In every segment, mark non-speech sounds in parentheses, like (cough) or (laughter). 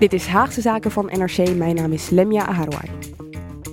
Dit is Haagse Zaken van NRC. Mijn naam is Lemja Aharouai.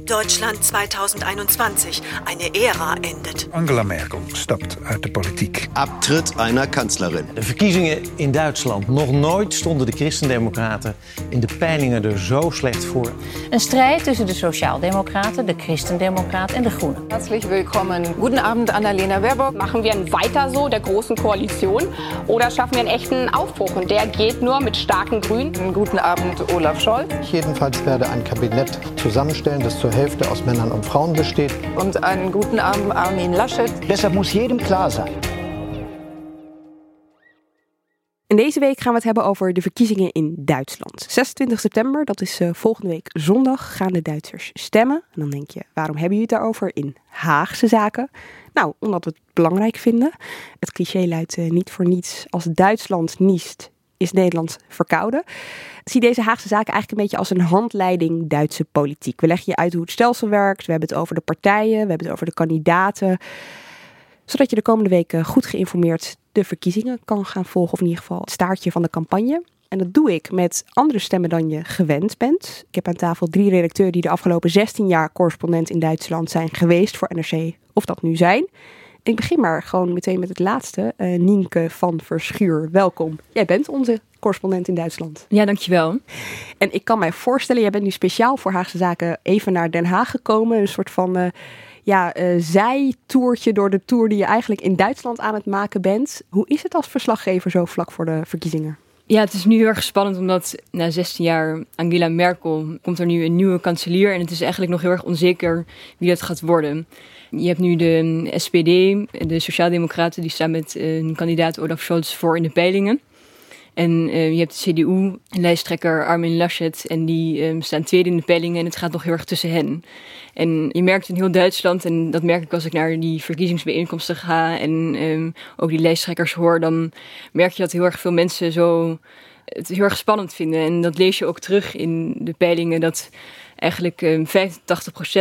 Deutschland 2021. Eine Ära endet. Angela Merkel stapt uit de politiek. Abtritt einer Kanzlerin. De verkiezingen in Duitsland. Nog nooit stonden de Christendemocraten in de peilingen er zo slecht voor. Een strijd tussen de Sociaaldemocraten, de Christendemocraten en de Groenen. Herzlich willkommen. Guten Abend, Annalena Baerbock. Machen wir ein Weiter so der großen Koalition oder schaffen wir einen echten Aufbruch? Und der geht nur mit starken Grünen. Guten Abend, Olaf Scholz. Ich jedenfalls werde ein Kabinett zusammenstellen, das zur Hälfte aus Männern und Frauen besteht. Und einen guten Abend, Armin Laschet. Deshalb muss jedem klar sein. In deze week gaan we het hebben over de verkiezingen in Duitsland. 26 september, dat is uh, volgende week zondag, gaan de Duitsers stemmen. En dan denk je, waarom hebben jullie het daarover in Haagse zaken? Nou, omdat we het belangrijk vinden. Het cliché luidt uh, niet voor niets. Als Duitsland niest, is Nederland verkouden. Zie deze Haagse zaken eigenlijk een beetje als een handleiding Duitse politiek. We leggen je uit hoe het stelsel werkt. We hebben het over de partijen, we hebben het over de kandidaten. Zodat je de komende weken goed geïnformeerd de verkiezingen kan gaan volgen. Of in ieder geval het staartje van de campagne. En dat doe ik met andere stemmen dan je gewend bent. Ik heb aan tafel drie redacteuren die de afgelopen 16 jaar correspondent in Duitsland zijn geweest voor NRC. Of dat nu zijn. Ik begin maar gewoon meteen met het laatste. Uh, Nienke van Verschuur, welkom. Jij bent onze correspondent in Duitsland. Ja, dankjewel. En ik kan mij voorstellen, jij bent nu speciaal voor Haagse Zaken even naar Den Haag gekomen. Een soort van uh, ja, uh, zijtoertje door de tour die je eigenlijk in Duitsland aan het maken bent. Hoe is het als verslaggever zo vlak voor de verkiezingen? Ja, het is nu heel erg spannend omdat na 16 jaar Angela Merkel komt er nu een nieuwe kanselier. En het is eigenlijk nog heel erg onzeker wie dat gaat worden. Je hebt nu de SPD, de Sociaaldemocraten, die staan met een kandidaat Olaf Scholz voor in de peilingen. En uh, je hebt de CDU-lijsttrekker Armin Laschet en die um, staan tweede in de peilingen en het gaat nog heel erg tussen hen. En je merkt in heel Duitsland, en dat merk ik als ik naar die verkiezingsbijeenkomsten ga en um, ook die lijsttrekkers hoor, dan merk je dat heel erg veel mensen zo het heel erg spannend vinden. En dat lees je ook terug in de peilingen, dat eigenlijk um, 85%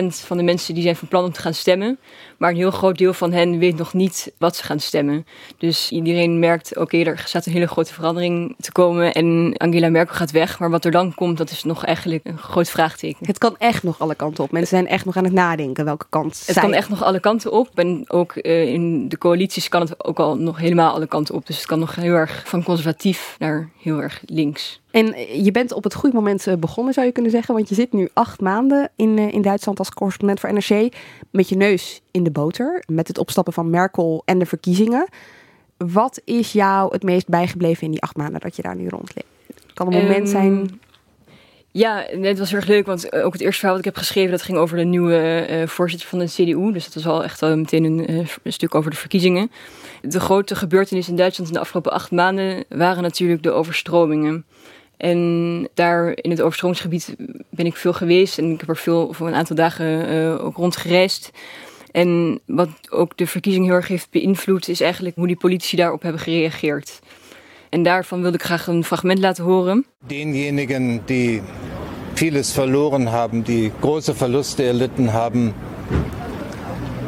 van de mensen die zijn van plan om te gaan stemmen. Maar een heel groot deel van hen weet nog niet wat ze gaan stemmen. Dus iedereen merkt, oké, okay, er staat een hele grote verandering te komen. En Angela Merkel gaat weg. Maar wat er dan komt, dat is nog eigenlijk een groot vraagteken. Het kan echt nog alle kanten op. Mensen zijn echt nog aan het nadenken welke kant Het kan echt nog alle kanten op. En ook uh, in de coalities kan het ook al nog helemaal alle kanten op. Dus het kan nog heel erg van conservatief naar heel erg links. En je bent op het goede moment begonnen, zou je kunnen zeggen. Want je zit nu acht maanden in, in Duitsland als correspondent voor NRC. Met je neus in de boter. Met het opstappen van Merkel en de verkiezingen. Wat is jou het meest bijgebleven in die acht maanden dat je daar nu rondleeft? Kan een moment um, zijn. Ja, het was heel erg leuk, want ook het eerste verhaal wat ik heb geschreven, dat ging over de nieuwe uh, voorzitter van de CDU. Dus dat was al echt uh, meteen een, uh, een, stuk over de verkiezingen. De grote gebeurtenissen in Duitsland in de afgelopen acht maanden waren natuurlijk de overstromingen. En daar in het overstromingsgebied ben ik veel geweest en ik heb er veel voor een aantal dagen uh, ook rondgereisd. En wat ook de verkiezing heel erg heeft beïnvloed, is eigenlijk hoe die politici daarop hebben gereageerd. En daarvan wilde ik graag een fragment laten horen. Denjenigen die vieles verloren haben, die große Verluste erlitten haben,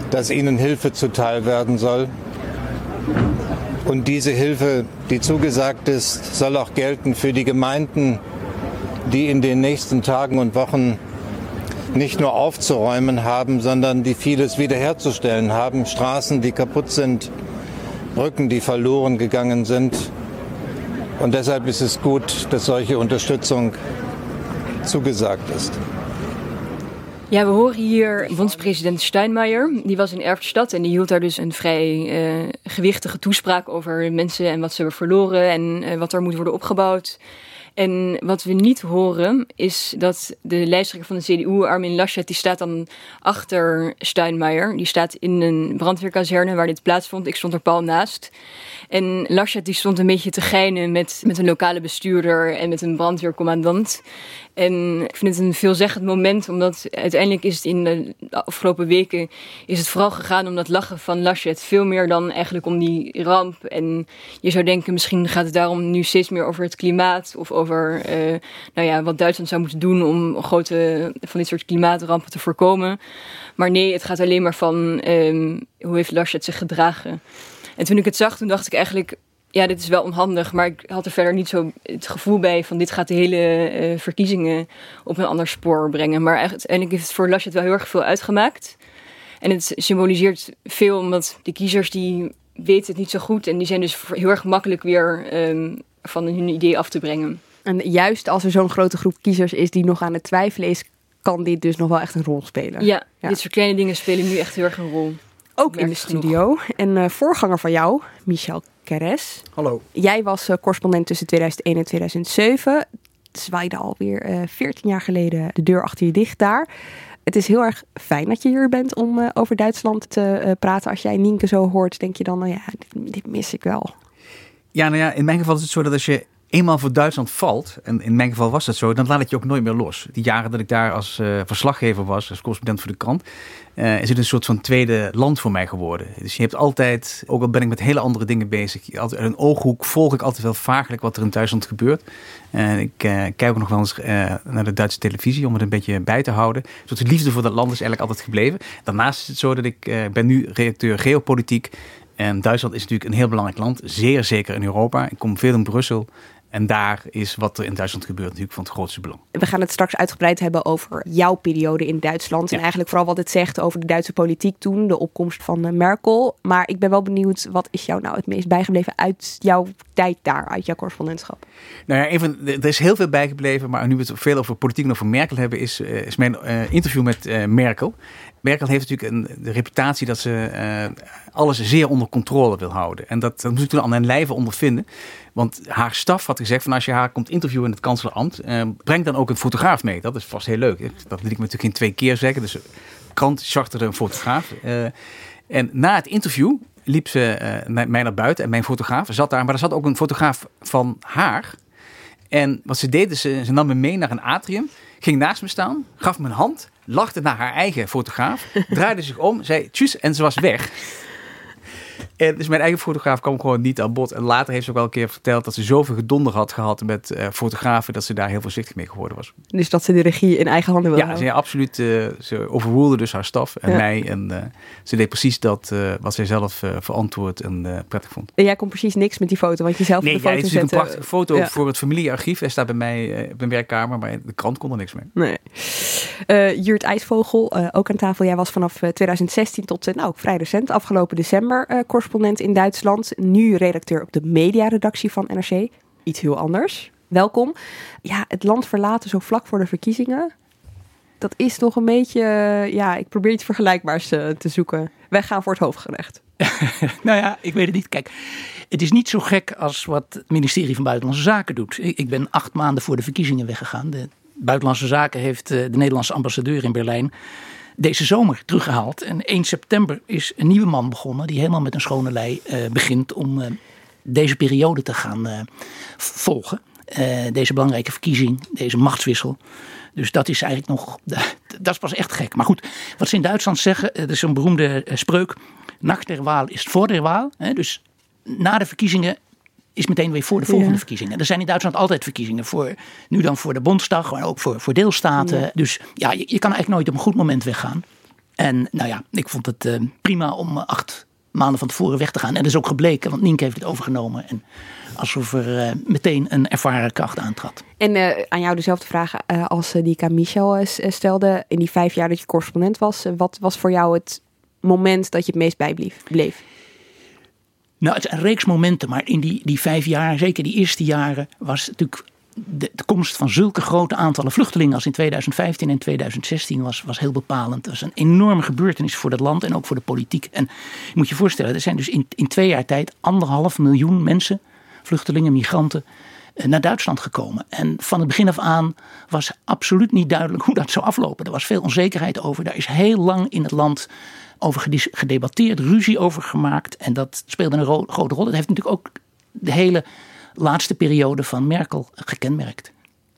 dass ihnen Hilfe zuteil werden soll. Und diese Hilfe, die zugesagt ist, soll auch gelten für die Gemeinden, die in den nächsten Tagen und Wochen nicht nur aufzuräumen haben, sondern die vieles wiederherzustellen haben. Straßen, die kaputt sind, Brücken, die verloren gegangen sind. Und deshalb ist es gut, dass solche Unterstützung zugesagt ist. Ja, we horen hier bondspresident Steinmeier. Die was in Erftstad en die hield daar dus een vrij uh, gewichtige toespraak over mensen en wat ze hebben verloren en uh, wat er moet worden opgebouwd. En wat we niet horen is dat de lijsttrekker van de CDU, Armin Laschet, die staat dan achter Steinmeier. Die staat in een brandweerkazerne waar dit plaatsvond. Ik stond er pal naast. En Laschet die stond een beetje te geinen met, met een lokale bestuurder en met een brandweercommandant. En ik vind het een veelzeggend moment, omdat uiteindelijk is het in de afgelopen weken is het vooral gegaan om dat lachen van Laschet. Veel meer dan eigenlijk om die ramp. En je zou denken, misschien gaat het daarom nu steeds meer over het klimaat of over uh, nou ja, wat Duitsland zou moeten doen om grote van dit soort klimaatrampen te voorkomen. Maar nee, het gaat alleen maar van um, hoe heeft Laschet zich gedragen. En toen ik het zag, toen dacht ik eigenlijk, ja, dit is wel onhandig. Maar ik had er verder niet zo het gevoel bij van dit gaat de hele uh, verkiezingen op een ander spoor brengen. Maar uiteindelijk heeft het voor Laschet wel heel erg veel uitgemaakt. En het symboliseert veel omdat de kiezers die weten het niet zo goed. En die zijn dus heel erg makkelijk weer um, van hun idee af te brengen. En juist als er zo'n grote groep kiezers is die nog aan het twijfelen is, kan dit dus nog wel echt een rol spelen. Ja, ja. dit soort kleine dingen spelen nu echt heel erg een rol. Ook in de studio. En uh, voorganger van jou, Michel Keres. Hallo. Jij was uh, correspondent tussen 2001 en 2007. Het zwaaide alweer uh, 14 jaar geleden de deur achter je dicht daar. Het is heel erg fijn dat je hier bent om uh, over Duitsland te praten. Als jij Nienke zo hoort, denk je dan, nou ja, dit, dit mis ik wel. Ja, nou ja, in mijn geval is het zo dat als je eenmaal voor Duitsland valt, en in mijn geval was dat zo, dan laat het je ook nooit meer los. Die jaren dat ik daar als uh, verslaggever was, als correspondent voor de krant, uh, is het een soort van tweede land voor mij geworden. Dus je hebt altijd, ook al ben ik met hele andere dingen bezig, altijd een ooghoek volg ik altijd wel vagelijk wat er in Duitsland gebeurt. Uh, ik kijk ook nog wel eens naar de Duitse televisie om het een beetje bij te houden. Dus de liefde voor dat land is eigenlijk altijd gebleven. Daarnaast is het zo dat ik ben nu redacteur geopolitiek. En Duitsland is natuurlijk een heel belangrijk land, zeer zeker in Europa. Ik kom veel in Brussel. En daar is wat er in Duitsland gebeurt natuurlijk van het grootste belang. We gaan het straks uitgebreid hebben over jouw periode in Duitsland. Ja. En eigenlijk vooral wat het zegt over de Duitse politiek toen, de opkomst van Merkel. Maar ik ben wel benieuwd, wat is jou nou het meest bijgebleven uit jouw tijd daar, uit jouw correspondentschap? Nou ja, even, er is heel veel bijgebleven, maar nu we het veel over politiek en over Merkel hebben, is, is mijn uh, interview met Merkel. Merkel heeft natuurlijk een, de reputatie dat ze uh, alles zeer onder controle wil houden. En dat, dat moet ik toen aan mijn lijve ondervinden. Want haar staf had gezegd van als je haar komt interviewen in het kanselambt, uh, breng dan ook een fotograaf mee. Dat is vast heel leuk. Dat liet ik me natuurlijk in twee keer zeggen. Dus de krant charterde een fotograaf. Uh, en na het interview liep ze mij naar buiten en mijn fotograaf zat daar. Maar er zat ook een fotograaf van haar. En wat ze deed, ze, ze nam me mee naar een atrium, ging naast me staan, gaf me een hand, lachte naar haar eigen fotograaf, draaide zich om, zei tjus en ze was weg. En dus mijn eigen fotograaf kwam gewoon niet aan bod. En later heeft ze ook wel een keer verteld dat ze zoveel gedonder had gehad met uh, fotografen dat ze daar heel voorzichtig mee geworden was. Dus dat ze de regie in eigen handen wil ja, houden? Ja, absoluut. Uh, ze overroelde dus haar staf en ja. mij. En uh, ze deed precies dat wat zij zelf verantwoord en prettig vond. En jij kon precies niks met die foto, want je zelf nee, de foto ja, het is zetten. een prachtige foto ja. voor het familiearchief. Hij staat bij mij op mijn werkkamer, maar de krant kon er niks mee. Nee. Jurt IJsvogel, ook aan tafel. Jij was vanaf 2016 tot nou, vrij recent, afgelopen december, correspondent in Duitsland. Nu redacteur op de mediaredactie van NRC. Iets heel anders. Welkom. Ja, het land verlaten zo vlak voor de verkiezingen. Dat is toch een beetje, ja, ik probeer iets vergelijkbaars te, te zoeken. Wij gaan voor het hoofdgerecht. (laughs) nou ja, ik weet het niet. Kijk, het is niet zo gek als wat het ministerie van Buitenlandse Zaken doet. Ik ben acht maanden voor de verkiezingen weggegaan. De Buitenlandse Zaken heeft de Nederlandse ambassadeur in Berlijn deze zomer teruggehaald. En 1 september is een nieuwe man begonnen die helemaal met een schone lei uh, begint om uh, deze periode te gaan uh, volgen. deze belangrijke verkiezing, deze machtswissel. Dus dat is eigenlijk nog, (laughs) dat is pas echt gek. Maar goed, wat ze in Duitsland zeggen, dat is een beroemde spreuk. Nach der Wahl is voor der Wahl. Hè, dus na de verkiezingen is meteen weer voor de volgende ja. verkiezingen. Er zijn in Duitsland altijd verkiezingen. Voor, nu dan voor de Bondsdag, maar ook voor, voor deelstaten. Ja. Dus ja, je, je, kan eigenlijk nooit op een goed moment weggaan. En nou ja, ik vond het uh, prima om acht maanden van tevoren weg te gaan. En dat is ook gebleken, want Nienke heeft het overgenomen. En alsof er uh, meteen een ervaren kracht aantrad. En uh, aan jou dezelfde vraag uh, als die ik aan Michel stelde. In die vijf jaar dat je correspondent was, wat was voor jou het moment dat je het meest bijbleef? Bleef? Nou, het is een reeks momenten, maar in die, die vijf jaar, zeker die eerste jaren, was natuurlijk de, komst van zulke grote aantallen vluchtelingen als in 2015 en 2016 was, was heel bepalend. Dat was een enorme gebeurtenis voor het land en ook voor de politiek. En je moet je voorstellen, er zijn dus in, in twee jaar tijd anderhalf miljoen mensen, vluchtelingen, migranten, eh, naar Duitsland gekomen. En van het begin af aan was absoluut niet duidelijk hoe dat zou aflopen. Er was veel onzekerheid over. Daar is heel lang in het land over gedebatteerd, ruzie over gemaakt. En dat speelde een grote rol. Dat heeft natuurlijk ook de hele laatste periode van Merkel gekenmerkt.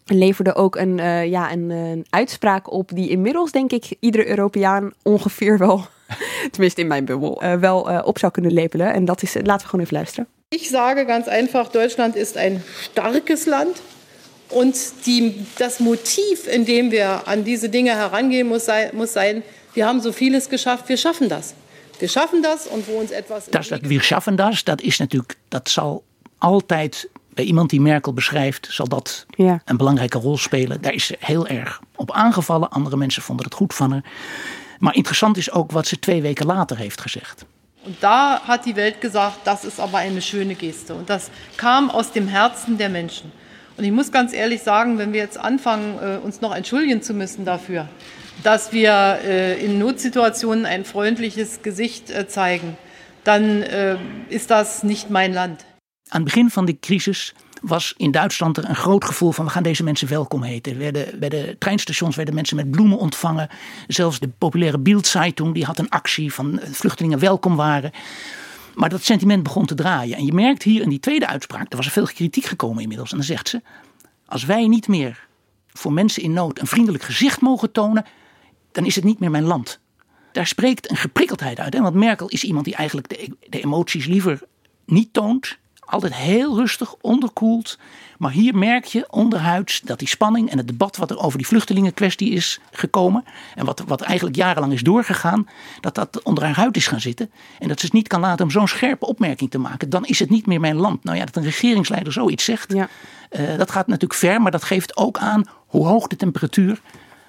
Leverde ook een, uh, ja, een, een, uitspraak op die inmiddels, denk ik, iedere Europeaan ongeveer wel, (laughs) tenminste in mijn bubbel, uh, wel uh, op zou kunnen lepelen. En dat is, laten we gewoon even luisteren. Ich sage ganz einfach, Deutschland ist ein starkes Land. Und die, das Motiv, in dem wir an diese Dinge herangehen, muss sein, muss sein, wir haben so vieles geschafft, wir schaffen das. Wir schaffen das und wo uns etwas. Das, dat wir schaffen das, dat is natuurlijk, dat zal altijd bij iemand die Merkel beschrijft, zal dat ja. een belangrijke rol spelen. Daar is ze heel erg op aangevallen. Andere mensen vonden het goed van haar. Maar interessant is ook wat ze twee weken later heeft gezegd. Und da hat die Welt gesagt, das ist aber eine schöne Geste. Und das kam aus dem Herzen der Menschen. Und ich muss ganz ehrlich sagen, wenn wir jetzt anfangen, uns noch entschuldigen zu müssen dafür, dass wir äh, in Notsituationen ein freundliches Gesicht äh, zeigen, dann ist das nicht mein Land. Aan het begin van de crisis was in Duitsland er een groot gevoel van we gaan deze mensen welkom heten. Werden, bij de treinstations werden mensen met bloemen ontvangen. Zelfs de populaire Bildzeitung die had een actie van vluchtelingen welkom waren. Maar dat sentiment begon te draaien. En je merkt hier in die tweede uitspraak, er was er veel kritiek gekomen inmiddels. En dan zegt ze, als wij niet meer voor mensen in nood een vriendelijk gezicht mogen tonen, dan is het niet meer mijn land. Daar spreekt een geprikkeldheid uit. Hè? Want Merkel is iemand die eigenlijk de, de emoties liever niet toont altijd heel rustig, onderkoeld. Maar hier merk je onderhuids dat die spanning en het debat wat er over die vluchtelingenkwestie is gekomen. En wat, wat eigenlijk jarenlang is doorgegaan. Dat dat onder haar huid is gaan zitten. En dat ze het niet kan laten om zo'n scherpe opmerking te maken. Dan is het niet meer mijn land. Nou ja, dat een regeringsleider zoiets zegt. Ja. Uh, dat gaat natuurlijk ver. Maar dat geeft ook aan hoe hoog de temperatuur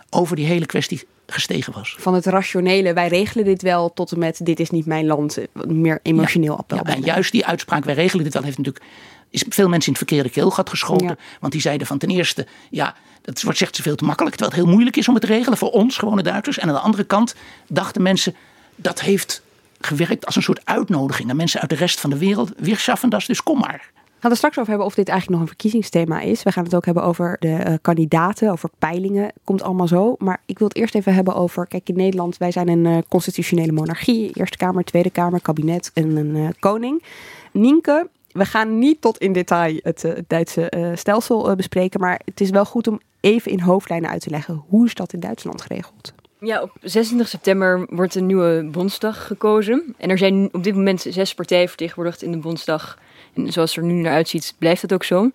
over die hele kwestie gestegen was. Van het rationele, wij regelen dit wel, tot en met dit is niet mijn land, meer emotioneel appel. Ja, en juist die uitspraak, wij regelen dit wel, heeft natuurlijk is veel mensen in het verkeerde keelgat geschoten. Want die zeiden van ten eerste, ja, dat wordt zegt ze veel te makkelijk, terwijl het heel moeilijk is om het te regelen voor ons, gewone Duitsers. En aan de andere kant dachten mensen, dat heeft gewerkt als een soort uitnodiging aan mensen uit de rest van de wereld. Wir schaffen das, dus kom maar gaan het straks over hebben of dit eigenlijk nog een verkiezingsthema is. We gaan het ook hebben over de uh, kandidaten, over peilingen. Komt allemaal zo. Maar ik wil het eerst even hebben over. Kijk, in Nederland, wij zijn een uh, constitutionele monarchie. Eerste Kamer, Tweede Kamer, kabinet en een uh, koning. Nienke, we gaan niet tot in detail het, het Duitse stelsel bespreken. Maar het is wel goed om even in hoofdlijnen uit te leggen. Hoe is dat in Duitsland geregeld? Ja, op 26 september wordt een nieuwe Bondsdag gekozen. En er zijn op dit moment zes partijen vertegenwoordigd in de Bondsdag. En zoals er nu naar uitziet, blijft dat ook zo.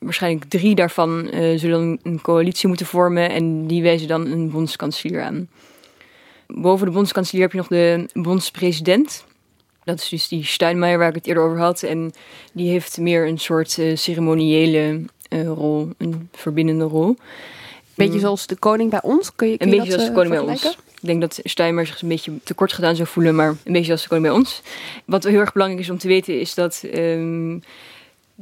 Waarschijnlijk drie daarvan uh, zullen een coalitie moeten vormen en die wijzen dan een bondskanselier aan. Boven de bondskanselier heb je nog de bondspresident. Dat is dus die Steinmeier waar ik het eerder over had. En die heeft meer een soort uh, ceremoniële uh, rol, een verbindende rol. Beetje mm. zoals de koning bij ons? Kun je, kun een beetje zoals de koning bij ons. Ik denk dat Steinmeier zich een beetje tekort gedaan zou voelen, maar een beetje als de koning bij ons. Wat heel erg belangrijk is om te weten is dat um,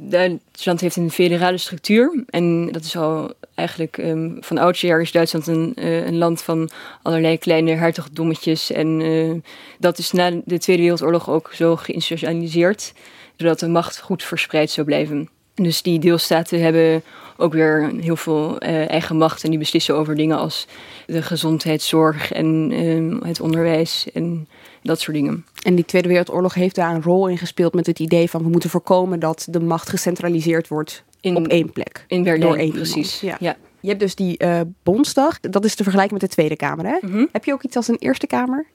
Duitsland heeft een federale structuur. En dat is al eigenlijk um, van oudsher is Duitsland een, uh, een, land van allerlei kleine hertogdommetjes. En uh, dat is na de Tweede Wereldoorlog ook zo geïnstitutionaliseerd, zodat de macht goed verspreid zou blijven. Dus die deelstaten hebben ook weer heel veel uh, eigen macht. En die beslissen over dingen als de gezondheidszorg en uh, het onderwijs en dat soort dingen. En die Tweede Wereldoorlog heeft daar een rol in gespeeld met het idee van we moeten voorkomen dat de macht gecentraliseerd wordt in, op één plek. In Berlijn, door één precies. Ja. ja. Je hebt dus die uh, Bondsdag, dat is te vergelijken met de Tweede Kamer. Hè? Mm -hmm. Heb je ook iets als een Eerste Kamer?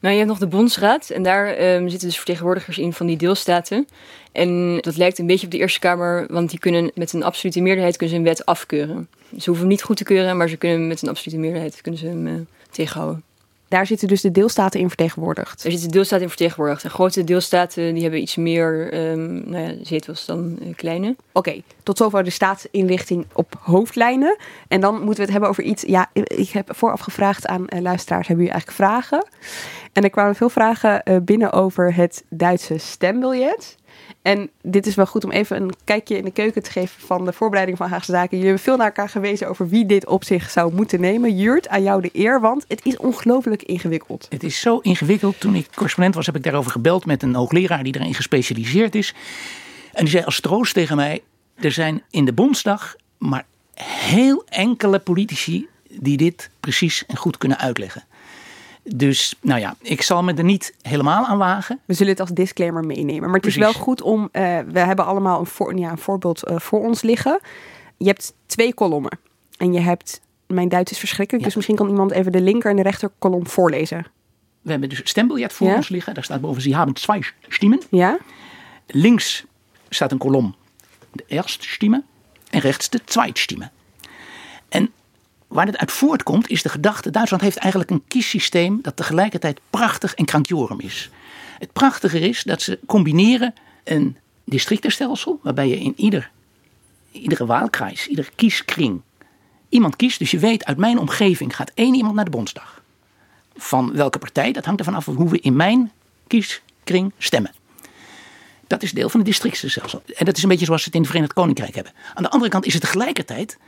Nou, je hebt nog de Bondsraad en daar um, zitten dus vertegenwoordigers in van die deelstaten. En dat lijkt een beetje op de Eerste Kamer, want die kunnen met een absolute meerderheid kunnen ze een wet afkeuren. Ze hoeven hem niet goed te keuren, maar ze kunnen met een absolute meerderheid kunnen ze hem uh, tegenhouden. Daar zitten dus de deelstaten in vertegenwoordigd. Er zitten deelstaten in vertegenwoordigd. En grote deelstaten die hebben iets meer um, nou ja, zetels dan uh, kleine. Oké, tot zover de staatsinrichting op hoofdlijnen. En dan moeten we het hebben over iets. Ja, ik heb vooraf gevraagd aan uh, luisteraars: hebben jullie eigenlijk vragen? En er kwamen veel vragen uh, binnen over het Duitse stembiljet. En dit is wel goed om even een kijkje in de keuken te geven van de voorbereiding van Haagse Zaken. Jullie hebben veel naar elkaar gewezen over wie dit op zich zou moeten nemen. Jurt, aan jou de eer, want het is ongelooflijk ingewikkeld. Het is zo ingewikkeld. Toen ik correspondent was, heb ik daarover gebeld met een hoogleraar die erin gespecialiseerd is. En die zei als troost tegen mij: er zijn in de Bondsdag maar heel enkele politici die dit precies en goed kunnen uitleggen. Dus nou ja, ik zal me er niet helemaal aan wagen. We zullen het als disclaimer meenemen. Maar het is wel goed om. Uh, we hebben allemaal een, voor, ja, een voorbeeld uh, voor ons liggen. Je hebt twee kolommen. En je hebt. Mijn Duits is verschrikkelijk, ja. dus misschien kan iemand even de linker en de rechter kolom voorlezen. We hebben dus het stembiljet voor ja? ons liggen. Daar staat boven: Ze hebben twee stemmen. Ja. Links staat een kolom, de eerste stimme. En rechts de tweede stimme. En waar het uit voortkomt is de gedachte: Duitsland heeft eigenlijk een kiessysteem dat tegelijkertijd prachtig en krankjorum is. Het prachtige is dat ze combineren een districtenstelsel, waarbij je in ieder, iedere waalkreis, iedere kieskring iemand kiest. Dus je weet, uit mijn omgeving gaat één iemand naar de Bondsdag. Van welke partij, dat hangt ervan af hoe we in mijn kieskring stemmen. Dat is deel van het districtenstelsel. En dat is een beetje zoals we het in het Verenigd Koninkrijk hebben. Aan de andere kant is het tegelijkertijd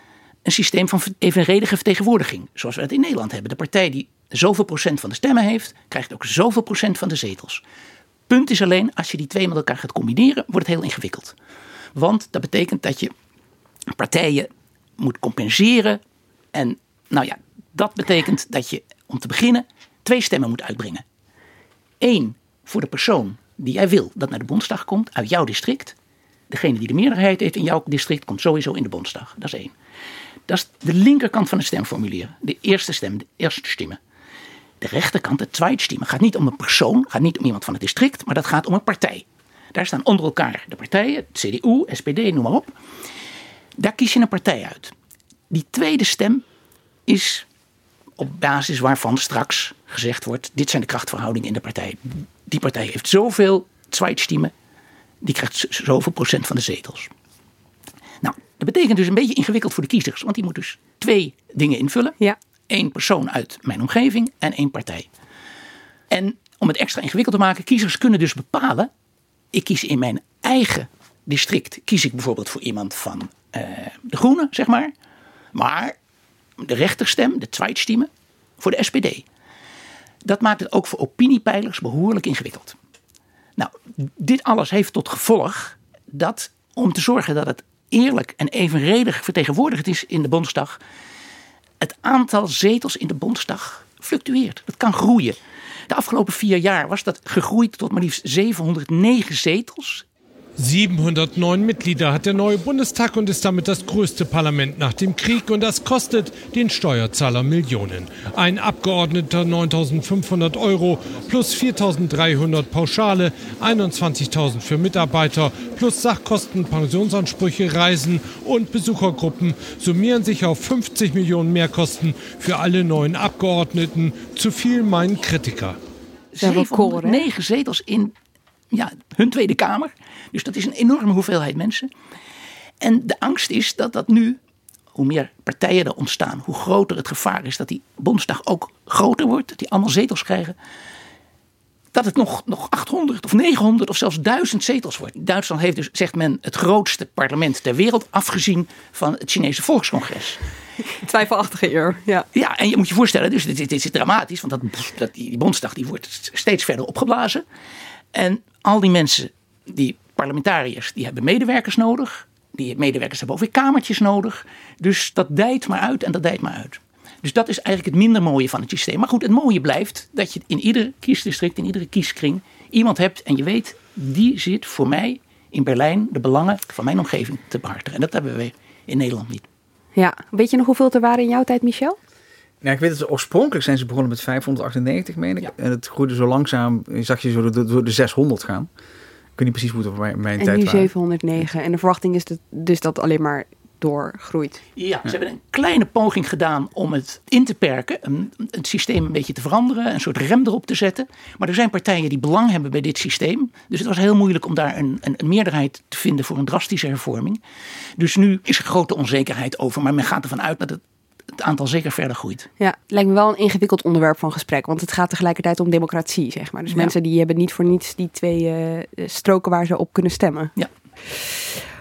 een systeem van evenredige vertegenwoordiging. Zoals we het in Nederland hebben. De partij die zoveel procent van de stemmen heeft, krijgt ook zoveel procent van de zetels. Punt is alleen, als je die twee met elkaar gaat combineren, wordt het heel ingewikkeld. Want dat betekent dat je partijen moet compenseren. En nou ja, dat betekent dat je om te beginnen twee stemmen moet uitbrengen. Eén voor de persoon die jij wil dat naar de Bondsdag komt uit jouw district. Degene die de meerderheid heeft in jouw district komt sowieso in de Bondsdag. Dat is één. Dat is de linkerkant van het stemformulier. De eerste stem, de eerste stemmen. De rechterkant, de tweede stemmen, gaat niet om een persoon, gaat niet om iemand van het district, maar dat gaat om een partij. Daar staan onder elkaar de partijen, CDU, SPD, noem maar op. Daar kies je een partij uit. Die tweede stem is op basis waarvan straks gezegd wordt: dit zijn de krachtverhoudingen in de partij. Die partij heeft zoveel stemmen, die krijgt zoveel procent van de zetels. Dat betekent dus een beetje ingewikkeld voor de kiezers, want die moeten dus twee dingen invullen. Ja. Eén persoon uit mijn omgeving en één partij. En om het extra ingewikkeld te maken, kiezers kunnen dus bepalen. Ik kies in mijn eigen district, kies ik bijvoorbeeld voor iemand van uh, de Groenen, zeg maar. Maar de rechterstem, de tweede voor de SPD. Dat maakt het ook voor opiniepeilers behoorlijk ingewikkeld. Nou, dit alles heeft tot gevolg dat om te zorgen dat het eerlijk en evenredig vertegenwoordigd is in de Bondsdag, het aantal zetels in de Bondsdag fluctueert. Het kan groeien. De afgelopen vier jaar was dat gegroeid tot maar liefst 709 zetels 709 Mitglieder hat der neue Bundestag und ist damit das größte Parlament nach dem Krieg und das kostet den Steuerzahler Millionen. Ein Abgeordneter 9500 Euro plus 4300 Pauschale, 21.000 für Mitarbeiter plus Sachkosten, Pensionsansprüche, Reisen und Besuchergruppen summieren sich auf 50 Millionen Mehrkosten für alle neuen Abgeordneten. Zu viel meinen Kritiker. 709 zetels in ja, hun Tweede Kamer. Dus dat is een enorme hoeveelheid mensen. En de angst is dat dat nu, hoe meer partijen er ontstaan, hoe groter het gevaar is dat die Bondsdag ook groter wordt, dat die allemaal zetels krijgen. Dat het nog, nog 800 of 900 of zelfs 1000 zetels wordt. Duitsland heeft dus, zegt men, het grootste parlement ter wereld, afgezien van het Chinese Volkscongres. (laughs) Twijfelachtige eer, ja. Ja, en je moet je voorstellen, dus dit, dit is dramatisch, want dat, dat, die Bondsdag die wordt steeds verder opgeblazen. En al die mensen, die parlementariërs, die hebben medewerkers nodig. Die medewerkers hebben ook weer kamertjes nodig. Dus dat dijt maar uit en dat dijt maar uit. Dus dat is eigenlijk het minder mooie van het systeem. Maar goed, het mooie blijft dat je in ieder kiesdistrict, in iedere kieskring, iemand hebt en je weet, die zit voor mij in Berlijn de belangen van mijn omgeving te behartigen. En dat hebben we in Nederland niet. Ja, weet je nog hoeveel er waren in jouw tijd, Michel? Ja, ik weet dat ze oorspronkelijk zijn ze begonnen met 598, meen ik. En het groeide zo langzaam, zag je zo door de 600 gaan. Ik weet niet precies hoe het op mijn, mijn en tijd nu waren. 709. En de verwachting is dat, dus dat alleen maar doorgroeit. Ja, ze hebben een kleine poging gedaan om het in te perken, een, het systeem een beetje te veranderen, een soort rem erop te zetten. Maar er zijn partijen die belang hebben bij dit systeem. Dus het was heel moeilijk om daar een, een, een meerderheid te vinden voor een drastische hervorming. Dus nu is er grote onzekerheid over, maar men gaat ervan uit dat het het aantal zeker verder groeit. Ja, het lijkt me wel een ingewikkeld onderwerp van gesprek. Want het gaat tegelijkertijd om democratie, zeg maar. Dus Ja. mensen die hebben niet voor niets die twee eh, stroken waar ze op kunnen stemmen. Ja.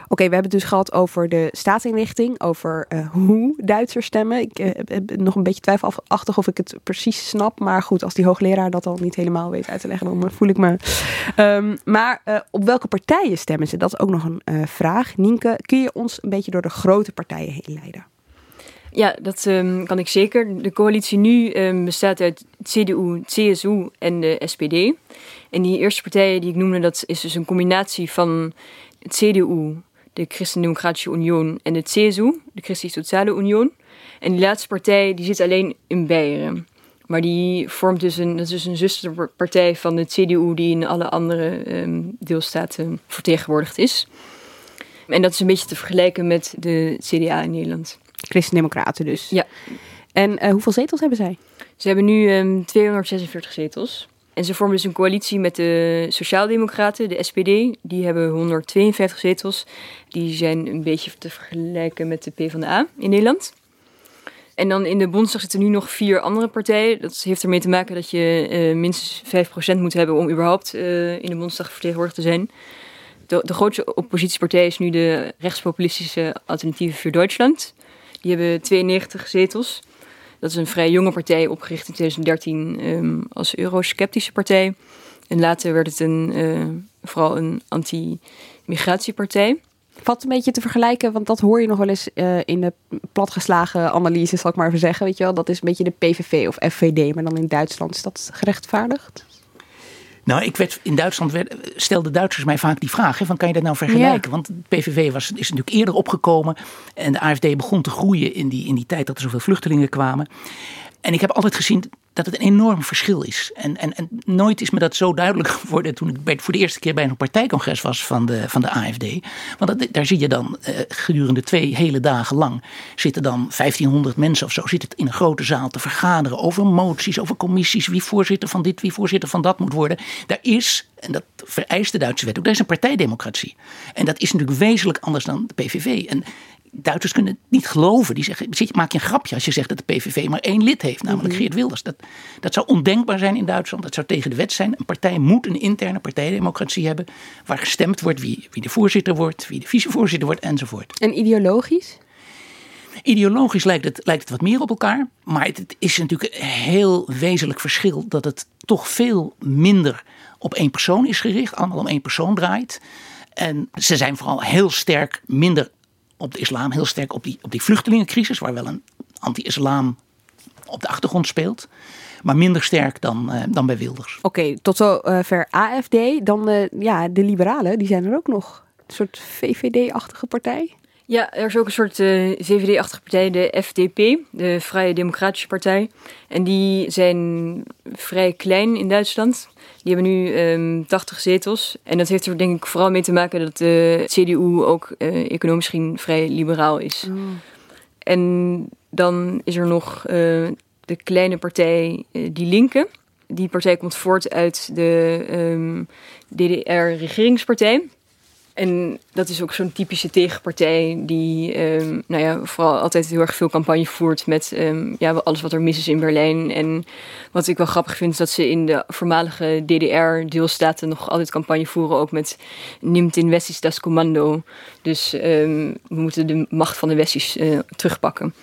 Oké, we hebben het dus gehad over de staatsinrichting, over eh, hoe Duitsers stemmen. Ik eh, heb nog een beetje twijfelachtig of ik het precies snap. Maar goed, als die hoogleraar dat al niet helemaal weet uit te leggen, dan voel ik me. Ehm, maar op welke partijen stemmen ze? Dat is ook nog een vraag. Nienke, kun je ons een beetje door de grote partijen heen leiden? Ja, dat ehm, kan ik zeker. De coalitie nu ehm, bestaat uit CDU, CSU en de SPD. En die eerste partijen die ik noemde, dat is dus een combinatie van het CDU, de Christen-Democratische Union, en de CSU, de Christlich-Soziale Union. En die laatste partij die zit alleen in Beieren. Maar die vormt dus een, dat is dus een zusterpartij van de CDU die in alle andere ehm, deelstaten vertegenwoordigd is. En dat is een beetje te vergelijken met de CDA in Nederland. Christen-Democraten dus. Ja. En eh, hoeveel zetels hebben zij? Ze hebben nu ehm 246 zetels. En ze vormen dus een coalitie met de Sociaaldemocraten, de SPD. Die hebben 152 zetels. Die zijn een beetje te vergelijken met de PvdA in Nederland. En dan in de Bondsdag zitten nu nog vier andere partijen. Dat heeft ermee te maken dat je eh, minstens 5% moet hebben om überhaupt eh, in de Bondsdag vertegenwoordigd te zijn. De, de grootste oppositiepartij is nu de rechtspopulistische Alternatieve voor Duitsland. Die hebben 92 zetels. Dat is een vrij jonge partij, opgericht in 2013 ehm, als eurosceptische partij. En later werd het een, eh, vooral een anti-migratiepartij. Valt een beetje te vergelijken, want dat hoor je nog wel eens eh, in de platgeslagen analyse, zal ik maar even zeggen. Weet je wel, dat is een beetje de PVV of FVD, maar dan in Duitsland. Is dat gerechtvaardigd? Nou, ik werd, in Duitsland werd, stelden Duitsers mij vaak die vraag: hè, van kan je dat nou vergelijken? Ja. Want de PVV was, is natuurlijk eerder opgekomen en de AFD begon te groeien in die, in die tijd dat er zoveel vluchtelingen kwamen. En ik heb altijd gezien dat het een enorm verschil is. En, en, en nooit is me dat zo duidelijk (laughs) geworden toen ik voor de eerste keer bij een partijcongres was van de, van de AFD. Want daar zie je dan eh, gedurende twee hele dagen lang zitten dan 1500 mensen of zo zitten in een grote zaal te vergaderen over moties, over commissies, wie voorzitter van dit, wie voorzitter van dat moet worden. Daar is, en dat vereist de Duitse wet ook, daar is een partijdemocratie. En dat is natuurlijk wezenlijk anders dan de PVV. En Duitsers kunnen het niet geloven. Die zeggen, zit- maak je een grapje als je zegt dat de PVV maar één lid heeft, namelijk Geert Wilders. Dat, dat zou ondenkbaar zijn in Duitsland. Dat zou tegen de wet zijn. Een partij moet een interne partijdemocratie hebben. Waar gestemd wordt wie, wie de voorzitter wordt, wie de vicevoorzitter wordt enzovoort. En ideologisch? Ideologisch lijkt het, lijkt het wat meer op elkaar. Maar het, het is natuurlijk een heel wezenlijk verschil dat het toch veel minder op één persoon is gericht. Allemaal om één persoon draait. En ze zijn vooral heel sterk minder op de islam, heel sterk op die, op die vluchtelingencrisis, waar wel een anti-islam op de achtergrond speelt. Maar minder sterk dan, eh, dan bij Wilders. Oké, tot zover AFD. Dan eh, ja, de liberalen, die zijn er ook nog. Een soort VVD-achtige partij. Ja, er is ook een soort eh, VVD-achtige partij, de FDP, de Vrije Democratische Partij. En die zijn vrij klein in Duitsland. Die hebben nu ehm 80 zetels. En dat heeft er denk ik vooral mee te maken dat de CDU ook eh, economisch gezien vrij liberaal is. En dan is er nog eh, de kleine partij Die Linke. Die partij komt voort uit de ehm, DDR-regeringspartij. En dat is ook zo'n typische tegenpartij die ehm, nou ja, vooral altijd heel erg veel campagne voert met ehm, ja, alles wat er mis is in Berlijn. En wat ik wel grappig vind is dat ze in de voormalige DDR-deelstaten nog altijd campagne voeren, ook met Nimt in Westies das Commando. Dus ehm, we moeten de macht van de Westies eh, terugpakken.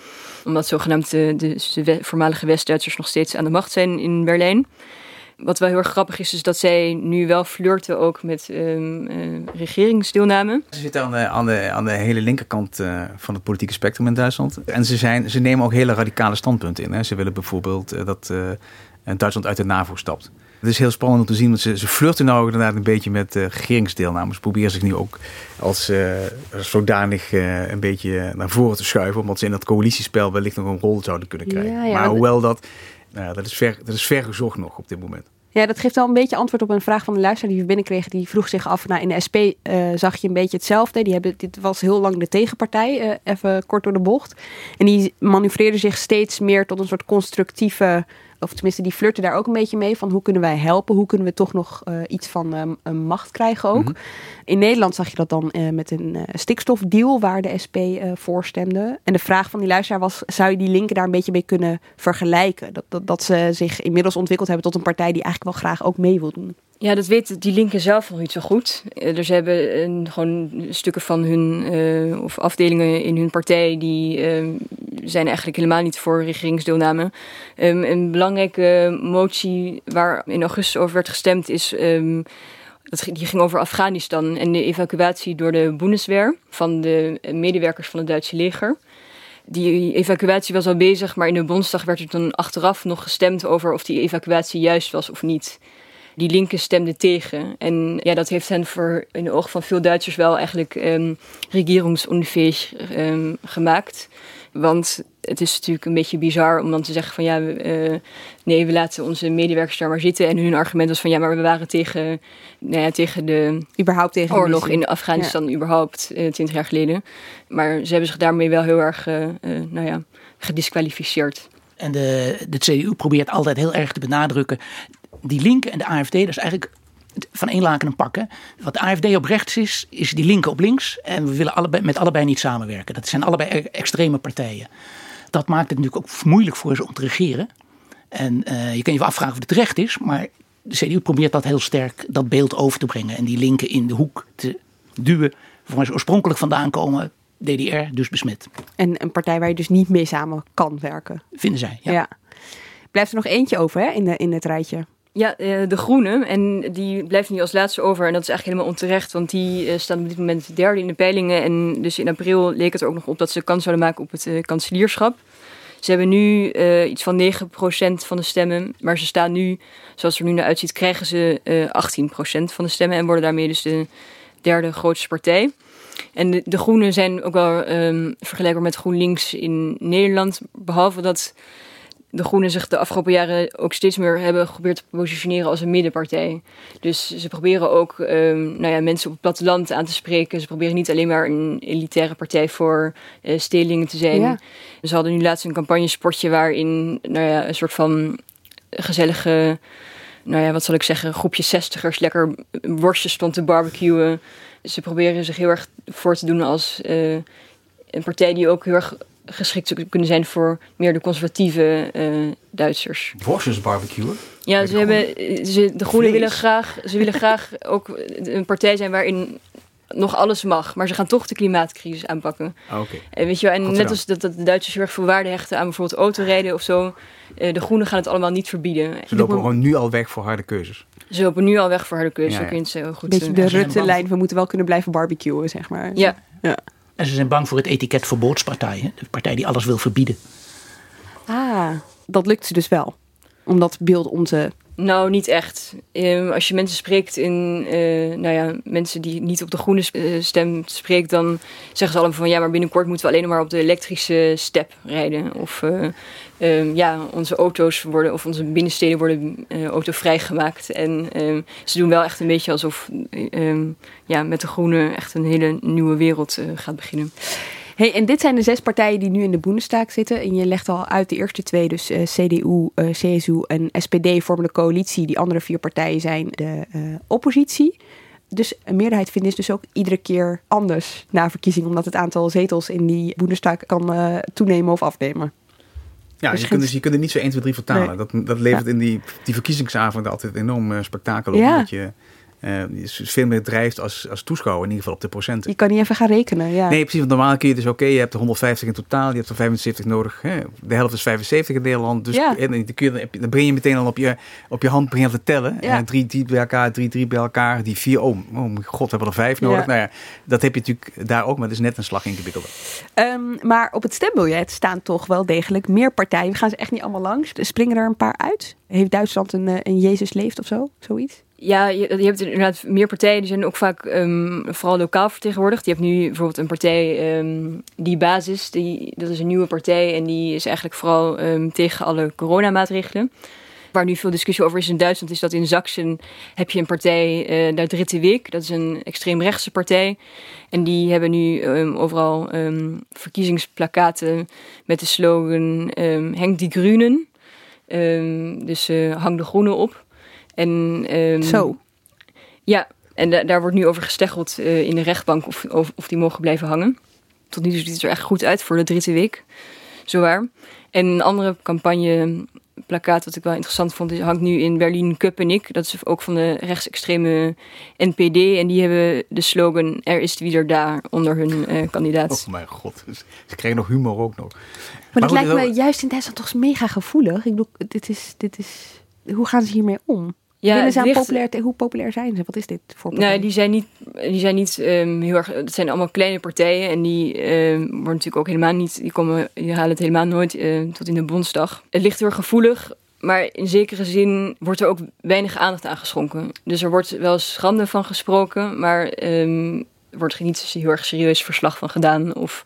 Omdat zogenaamd de, de, de voormalige West-Duitsers nog steeds aan de macht zijn in Berlijn. Wat wel heel erg grappig is, is dat zij nu wel flirten ook met ehm, eh, regeringsdeelname. Ze zitten aan de, aan de, aan de hele linkerkant eh, van het politieke spectrum in Duitsland. En ze, zijn, ze nemen ook hele radicale standpunten in. Hè. Ze willen bijvoorbeeld eh, dat eh, Duitsland uit de NAVO stapt. Het is heel spannend om te zien, want ze, ze flirten nou ook inderdaad een beetje met eh, regeringsdeelname. Ze proberen zich nu ook als eh, zodanig eh, een beetje naar voren te schuiven, omdat ze in dat coalitiespel wellicht nog een rol zouden kunnen krijgen. Ja, ja, maar hoewel dat, nou ja, dat, is ver, dat is ver gezocht nog op dit moment. Ja, dat geeft wel een beetje antwoord op een vraag van de luisteraar die we binnenkregen. Die vroeg zich af, nou in de SP uh, zag je een beetje hetzelfde. Die hebben, dit was heel lang de tegenpartij, uh, even kort door de bocht. En die manoeuvreerden zich steeds meer tot een soort constructieve of tenminste die flirten daar ook een beetje mee van hoe kunnen wij helpen, hoe kunnen we toch nog uh, iets van um, een macht krijgen ook. Mm -hmm. In Nederland zag je dat dan uh, met een uh, stikstofdeal waar de SP voor stemde. En de vraag van die luisteraar was, zou je die linken daar een beetje mee kunnen vergelijken? Dat, dat, dat ze zich inmiddels ontwikkeld hebben tot een partij die eigenlijk wel graag ook mee wil doen. Ja, dat weten die linken zelf nog niet zo goed. Dus ze hebben een, gewoon stukken van hun, uh, of afdelingen in hun partij, die uh, zijn eigenlijk helemaal niet voor regeringsdeelname. Um, een belangrijke motie waar in augustus over werd gestemd is. Um, dat, die ging over Afghanistan en de evacuatie door de Bundeswehr van de medewerkers van het Duitse leger. Die evacuatie was al bezig, maar in de Bondsdag werd er dan achteraf nog gestemd over of die evacuatie juist was of niet die linken stemden tegen. En ja, dat heeft hen voor in de ogen van veel Duitsers wel eigenlijk um, regeringsonfähig um, gemaakt. Want het is natuurlijk een beetje bizar om dan te zeggen van ja, uh, nee, we laten onze medewerkers daar maar zitten. En hun argument was van ja, maar we waren tegen, nou ja, tegen de überhaupt tegen oorlog in Afghanistan, ja. überhaupt, uh, 20 jaar geleden. Maar ze hebben zich daarmee wel heel erg, uh, nou ja, gedisqualificeerd. En de, de CDU probeert altijd heel erg te benadrukken die linken en de AFD, dat is eigenlijk van één laken een pakken. Wat de AFD op rechts is, is die linken op links. En we willen allebei, met allebei niet samenwerken. Dat zijn allebei extreme partijen. Dat maakt het natuurlijk ook moeilijk voor ze om te regeren. En uh, je kan je afvragen of het terecht is, maar de CDU probeert dat heel sterk, dat beeld over te brengen. En die linken in de hoek te duwen waar ze oorspronkelijk vandaan komen. DDR, dus besmet. En een partij waar je dus niet mee samen kan werken. Vinden zij, ja. ja. Blijft er nog eentje over hè, in, de, in het rijtje? Ja, de Groene. En die blijft nu als laatste over. En dat is eigenlijk helemaal onterecht. Want die staan op dit moment derde in de peilingen. En dus in april leek het er ook nog op dat ze kans zouden maken op het uh, kanselierschap. Ze hebben nu iets van 9% van de stemmen. Maar ze staan nu, zoals het er nu naar uitziet, krijgen ze uh, 18% van de stemmen. En worden daarmee dus de derde grootste partij. En de, Groenen zijn ook wel um, vergelijkbaar met GroenLinks in Nederland. Behalve dat de Groenen zich de afgelopen jaren ook steeds meer hebben geprobeerd te positioneren als een middenpartij. Dus ze proberen ook um, nou ja, mensen op het platteland aan te spreken. Ze proberen niet alleen maar een elitaire partij voor uh, stelingen te zijn. Ja. Ze hadden nu laatst een campagnespotje waarin nou ja, een soort van gezellige, nou ja, wat zal ik zeggen, groepje zestigers lekker worstjes stond te barbecuen. Ze proberen zich heel erg voor te doen als uh, een partij die ook heel erg geschikt zou kunnen zijn voor meer de conservatieve uh, Duitsers. Worstjes barbecuen? Ja, ze hebben, ze, de Groenen willen graag, ze willen graag ook een partij zijn waarin nog alles mag, maar ze gaan toch de klimaatcrisis aanpakken. Ah, okay. En weet je wel, en net als dat, dat de Duitsers heel erg veel waarde hechten aan bijvoorbeeld autorijden of zo, uh, de Groenen gaan het allemaal niet verbieden. Ze lopen gewoon nu al weg voor harde keuzes. Ze lopen nu al weg voor harde keuzes. Ja, ja. Zo goed Beetje de Rutte-lijn, we moeten wel kunnen blijven barbecuen, zeg maar. Ja. ja. En ze zijn bang voor het etiket verbodspartij. Hè? De partij die alles wil verbieden. Ah, dat lukt ze dus wel. Om dat beeld om te... Nou, niet echt. Um, als je mensen spreekt in, uh, nou ja, mensen die niet op de groene stem spreekt, dan zeggen ze allemaal van ja, maar binnenkort moeten we alleen maar op de elektrische step rijden. Of uh, um, ja, onze auto's worden, of onze binnensteden worden uh, autovrij gemaakt. En um, ze doen wel echt een beetje alsof ja, met de groene echt een hele nieuwe wereld gaat beginnen. Hey, en dit zijn de zes partijen die nu in de Bundestag zitten. En je legt al uit de eerste twee, dus uh, CDU, uh, CSU en SPD vormen de coalitie. Die andere vier partijen zijn de uh, oppositie. Dus een meerderheid vinden is dus ook iedere keer anders na verkiezing. Omdat het aantal zetels in die Bundestag kan toenemen of afnemen. Ja, dus je, kunt, dus, je kunt er niet zo 1, 2, 3 vertalen. Nee. Dat, dat levert ja. in die, die verkiezingsavond altijd enorm spektakel op. Ja. Dat je uh, veel meer drijft als, als toeschouwer, in ieder geval op de procenten. Je kan niet even gaan rekenen, ja. Nee, precies. Want normaal kun je dus, oké, okay, je hebt er 150 in totaal, je hebt er 75 nodig. Hè? De helft is 75 in Nederland. Dus ja. en, dan, kun je, dan breng je meteen al op je, op je hand begin te tellen. Ja. Uh, drie, drie bij elkaar, drie, drie bij elkaar. Die vier, oh, oh mijn god, hebben we er vijf nodig. Ja. Nou ja, dat heb je natuurlijk daar ook, maar het is net een slag ingewikkelder. Um, maar op het stembiljet staan toch wel degelijk meer partijen. We gaan ze echt niet allemaal langs. Er springen er een paar uit. Heeft Duitsland een, een Jezus leeft of zo? Zoiets? Ja, je, hebt inderdaad meer partijen. Die zijn ook vaak um, vooral lokaal vertegenwoordigd. Je hebt nu bijvoorbeeld een partij, um, die Basis. Die, dat is een nieuwe partij en die is eigenlijk vooral um, tegen alle coronamaatregelen. Waar nu veel discussie over is in Duitsland, is dat in Sachsen heb je een partij, uh, de Dritte Weg. Dat is een extreemrechtse partij. En die hebben nu overal verkiezingsplakaten met de slogan Henk die Groenen. dus uh, hang de groenen op. En, Zo? Ja, en da daar wordt nu over gesteggeld uh, in de rechtbank of, of, of, die mogen blijven hangen. Tot nu toe ziet het er echt goed uit voor de Dritte Week. Zowaar. En een andere campagne plakkaat wat ik wel interessant vond, die hangt nu in Berlin Köpenick. Dat is ook van de rechtsextreme NPD. En die hebben de slogan Er is wie er daar onder hun uh, kandidaat. Oh mijn god, ze kregen nog humor ook nog. Maar, dat lijkt me juist in Duitsland toch mega gevoelig. Ik bedoel, dit is, dit is, hoe gaan ze hiermee om? Ja, ze ligt... populair, hoe populair zijn ze? Wat is dit voor partij? Nou, die zijn niet, die zijn niet um, heel erg. Het zijn allemaal kleine partijen en die um, worden natuurlijk ook helemaal niet. Die, komen, die halen het helemaal nooit uh, tot in de Bondsdag. Het ligt heel erg gevoelig, maar in zekere zin wordt er ook weinig aandacht aan geschonken. Dus er wordt wel schande van gesproken, maar um, er wordt niet heel erg serieus verslag van gedaan. Of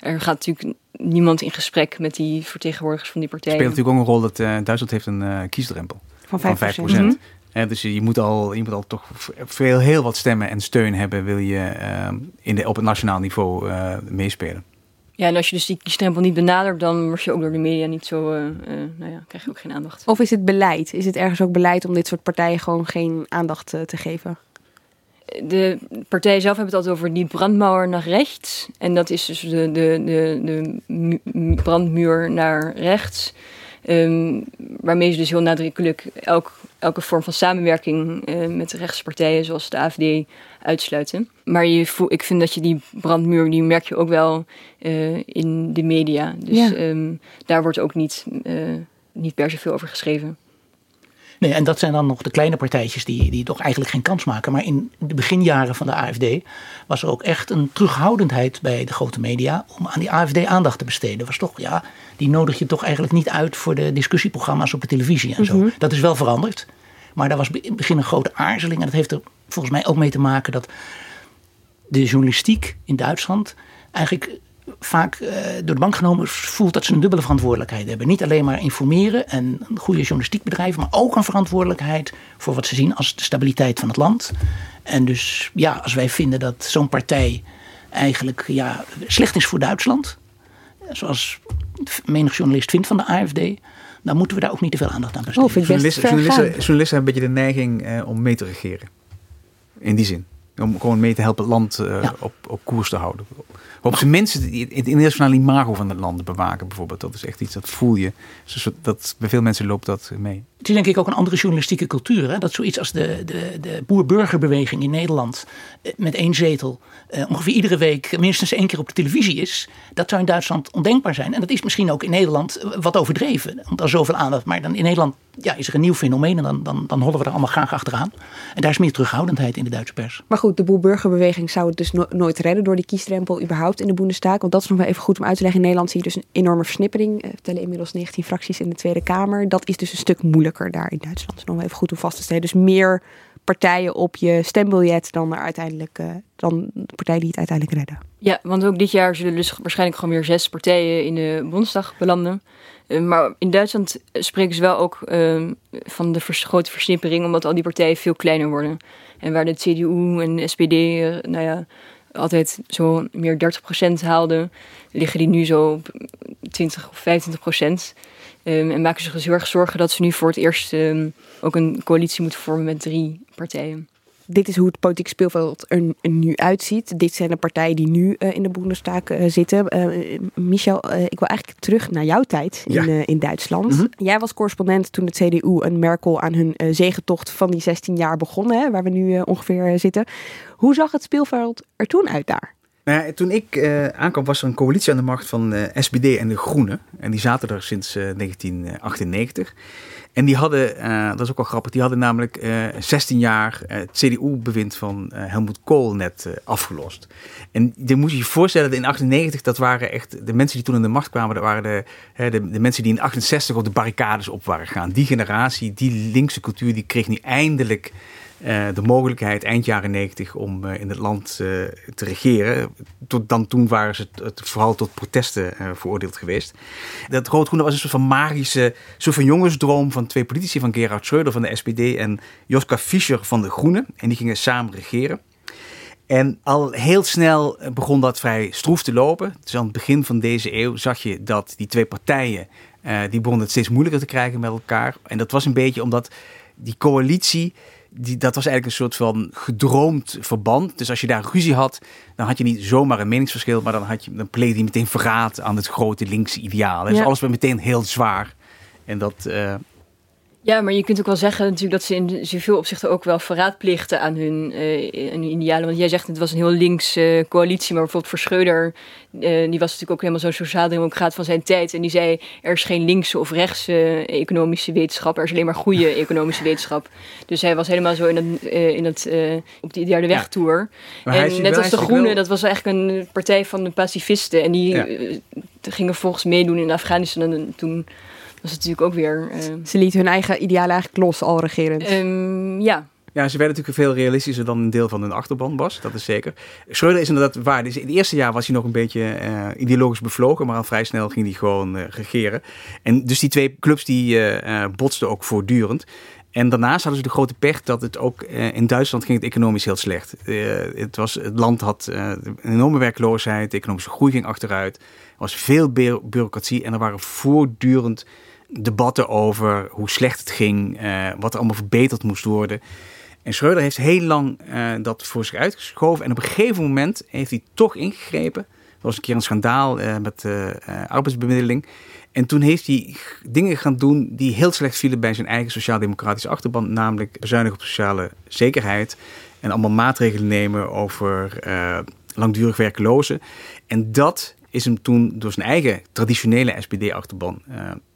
er gaat natuurlijk niemand in gesprek met die vertegenwoordigers van die partijen. Het speelt natuurlijk ook een rol dat uh, Duitsland heeft een uh, kiesdrempel. Van 5%. Van 5%. Mm -hmm. He, dus je moet, al, je moet al toch veel, heel wat stemmen en steun hebben, wil je uh, in de, op het nationaal niveau uh, meespelen. Ja, en als je dus die kiesdrempel niet benadert, dan word je ook door de media niet zo, uh, nou ja, krijg je ook geen aandacht. Of is het beleid? Is het ergens ook beleid om dit soort partijen gewoon geen aandacht te geven? De partijen zelf hebben het altijd over die brandmauer naar rechts. En dat is dus de, de, de, de brandmuur naar rechts. Um, waarmee ze dus heel nadrukkelijk elk, elke vorm van samenwerking uh, met de rechtspartijen, zoals de AFD, uitsluiten. Maar je voel, ik vind dat je die brandmuur, die merk je ook wel uh, in de media. Dus ja. um, daar wordt ook niet, uh, niet per se veel over geschreven. Nee, en dat zijn dan nog de kleine partijtjes die, die toch eigenlijk geen kans maken. Maar in de beginjaren van de AFD was er ook echt een terughoudendheid bij de grote media om aan die AFD aandacht te besteden. Was toch, ja, die nodig je toch eigenlijk niet uit voor de discussieprogramma's op de televisie en zo. Mm -hmm. Dat is wel veranderd. Maar daar was in het begin een grote aarzeling. En dat heeft er volgens mij ook mee te maken dat de journalistiek in Duitsland eigenlijk vaak uh, door de bank genomen voelt dat ze een dubbele verantwoordelijkheid hebben. Niet alleen maar informeren en een goede journalistiek bedrijven, maar ook een verantwoordelijkheid voor wat ze zien als de stabiliteit van het land. En dus ja, als wij vinden dat zo'n partij eigenlijk ja, slecht is voor Duitsland, zoals menig journalist vindt van de AFD, dan moeten we daar ook niet te veel aandacht aan besteden. Oh, journalisten, journalisten, journalisten hebben een beetje de neiging uh, om mee te regeren. In die zin. Om gewoon mee te helpen het land uh, ja. op, op koers te houden. Op zijn minst het internationale imago van het land bewaken bijvoorbeeld. Dat is echt iets, dat voel je. Dat, bij veel mensen loopt dat mee. Het is denk ik ook een andere journalistieke cultuur. Hè? Dat zoiets als de, de, de boer-burgerbeweging in Nederland met één zetel uh, ongeveer iedere week minstens één keer op de televisie is. Dat zou in Duitsland ondenkbaar zijn. En dat is misschien ook in Nederland wat overdreven. Want er zoveel aandacht. Maar dan in Nederland ja, is er een nieuw fenomeen en dan, dan, dan hollen we er allemaal graag achteraan. En daar is meer terughoudendheid in de Duitse pers. Maar goed, de boer-burgerbeweging zou het dus no nooit redden door die kiesdrempel überhaupt in de Bundestag. Want dat is nog wel even goed om uit te leggen. In Nederland zie je dus een enorme versnippering. We tellen inmiddels 19 fracties in de Tweede Kamer. Dat is dus een stuk moeilijker daar in Duitsland. Wel even goed om vast te stellen. Dus meer partijen op je stembiljet dan, er uiteindelijk, uh, dan de partijen die het uiteindelijk redden. Ja, want ook dit jaar zullen dus waarschijnlijk gewoon weer zes partijen in de Bondsdag belanden. Uh, maar in Duitsland spreken ze wel ook uh, van de grote versnippering, omdat al die partijen veel kleiner worden. En waar de CDU en de SPD, nou ja, altijd zo meer 30% haalden, liggen die nu zo op 20 of 25%. Um, en maken zich dus heel erg zorgen dat ze nu voor het eerst um, ook een coalitie moeten vormen met drie partijen. Dit is hoe het politieke speelveld er, nu uitziet. Dit zijn de partijen die nu uh, in de Bundestag uh, zitten. Uh, Michel, ik wil eigenlijk terug naar jouw tijd in, ja. in Duitsland. Mm -hmm. Jij was correspondent toen de CDU en Merkel aan hun zegentocht van die 16 jaar begonnen, hè, waar we nu ongeveer zitten. Hoe zag het speelveld er toen uit daar? Nou toen ik uh, aankwam was er een coalitie aan de macht van uh, SPD en de Groenen. En die zaten er sinds uh, 1998. En die hadden, dat is ook wel grappig, die hadden namelijk 16 jaar het CDU-bewind van Helmut Kohl net afgelost. En je moet je je voorstellen, in 1998, dat waren echt de mensen die toen aan de macht kwamen, dat waren de, de, de mensen die in 68 op de barricades op waren gegaan. Die generatie, die linkse cultuur, die kreeg nu eindelijk de mogelijkheid eind jaren 90 om in het land te regeren. Tot dan toen waren ze het, vooral tot protesten veroordeeld geweest. Dat rood-groene was een soort van magische, soort van jongensdroom van twee politici, van Gerhard Schröder van de SPD en Joschka Fischer van de Groenen. En die gingen samen regeren. En al heel snel begon dat vrij stroef te lopen. Dus aan het begin van deze eeuw zag je dat die twee partijen, die begonnen het steeds moeilijker te krijgen met elkaar. En dat was een beetje omdat die coalitie, die, dat was eigenlijk een soort van gedroomd verband. Dus als je daar ruzie had, dan had je niet zomaar een meningsverschil, maar dan, had je, dan pleegde je meteen verraad aan het grote linkse ideaal. Dus alles werd meteen heel zwaar. En dat, uh, ja, maar je kunt ook wel zeggen natuurlijk dat ze in zoveel opzichten ook wel verraad plichten aan hun, uh, hun idealen. Want jij zegt het was een heel links uh, coalitie, maar bijvoorbeeld voor Schreuder, uh, die was natuurlijk ook helemaal zo'n sociaal-democraat van zijn tijd. En die zei, er is geen linkse of rechtse economische wetenschap, er is alleen maar goede (laughs) economische wetenschap. Dus hij was helemaal zo in, dat, in dat, op die ideale wegtour. Ja. En net als de Groenen, dat was eigenlijk een partij van de pacifisten. En die gingen volgens meedoen in Afghanistan en toen dat is natuurlijk ook weer... Uh... Ze lieten hun eigen idealen eigenlijk los, al regerend. Um, ja. Ja, ze werden natuurlijk veel realistischer dan een deel van hun achterban was, dat is zeker. Schreuder is inderdaad waar. Dus in het eerste jaar was hij nog een beetje uh, ideologisch bevlogen, maar al vrij snel ging hij gewoon uh, regeren. En dus die twee clubs die uh, botsten ook voortdurend. En daarnaast hadden ze de grote pech dat het ook in Duitsland ging het economisch heel slecht. het, was, het land had een enorme werkloosheid, de economische groei ging achteruit. Er was veel bureaucratie en er waren voortdurend debatten over hoe slecht het ging, uh, wat er allemaal verbeterd moest worden. En Schreuder heeft heel lang uh, dat voor zich uitgeschoven. En op een gegeven moment heeft hij toch ingegrepen. Er was een keer een schandaal uh, met arbeidsbemiddeling. En toen heeft hij dingen gaan doen die heel slecht vielen bij zijn eigen sociaal-democratische achterban. Namelijk bezuinigen op sociale zekerheid. En allemaal maatregelen nemen over langdurig werklozen. En dat is hem toen door zijn eigen traditionele SPD-achterban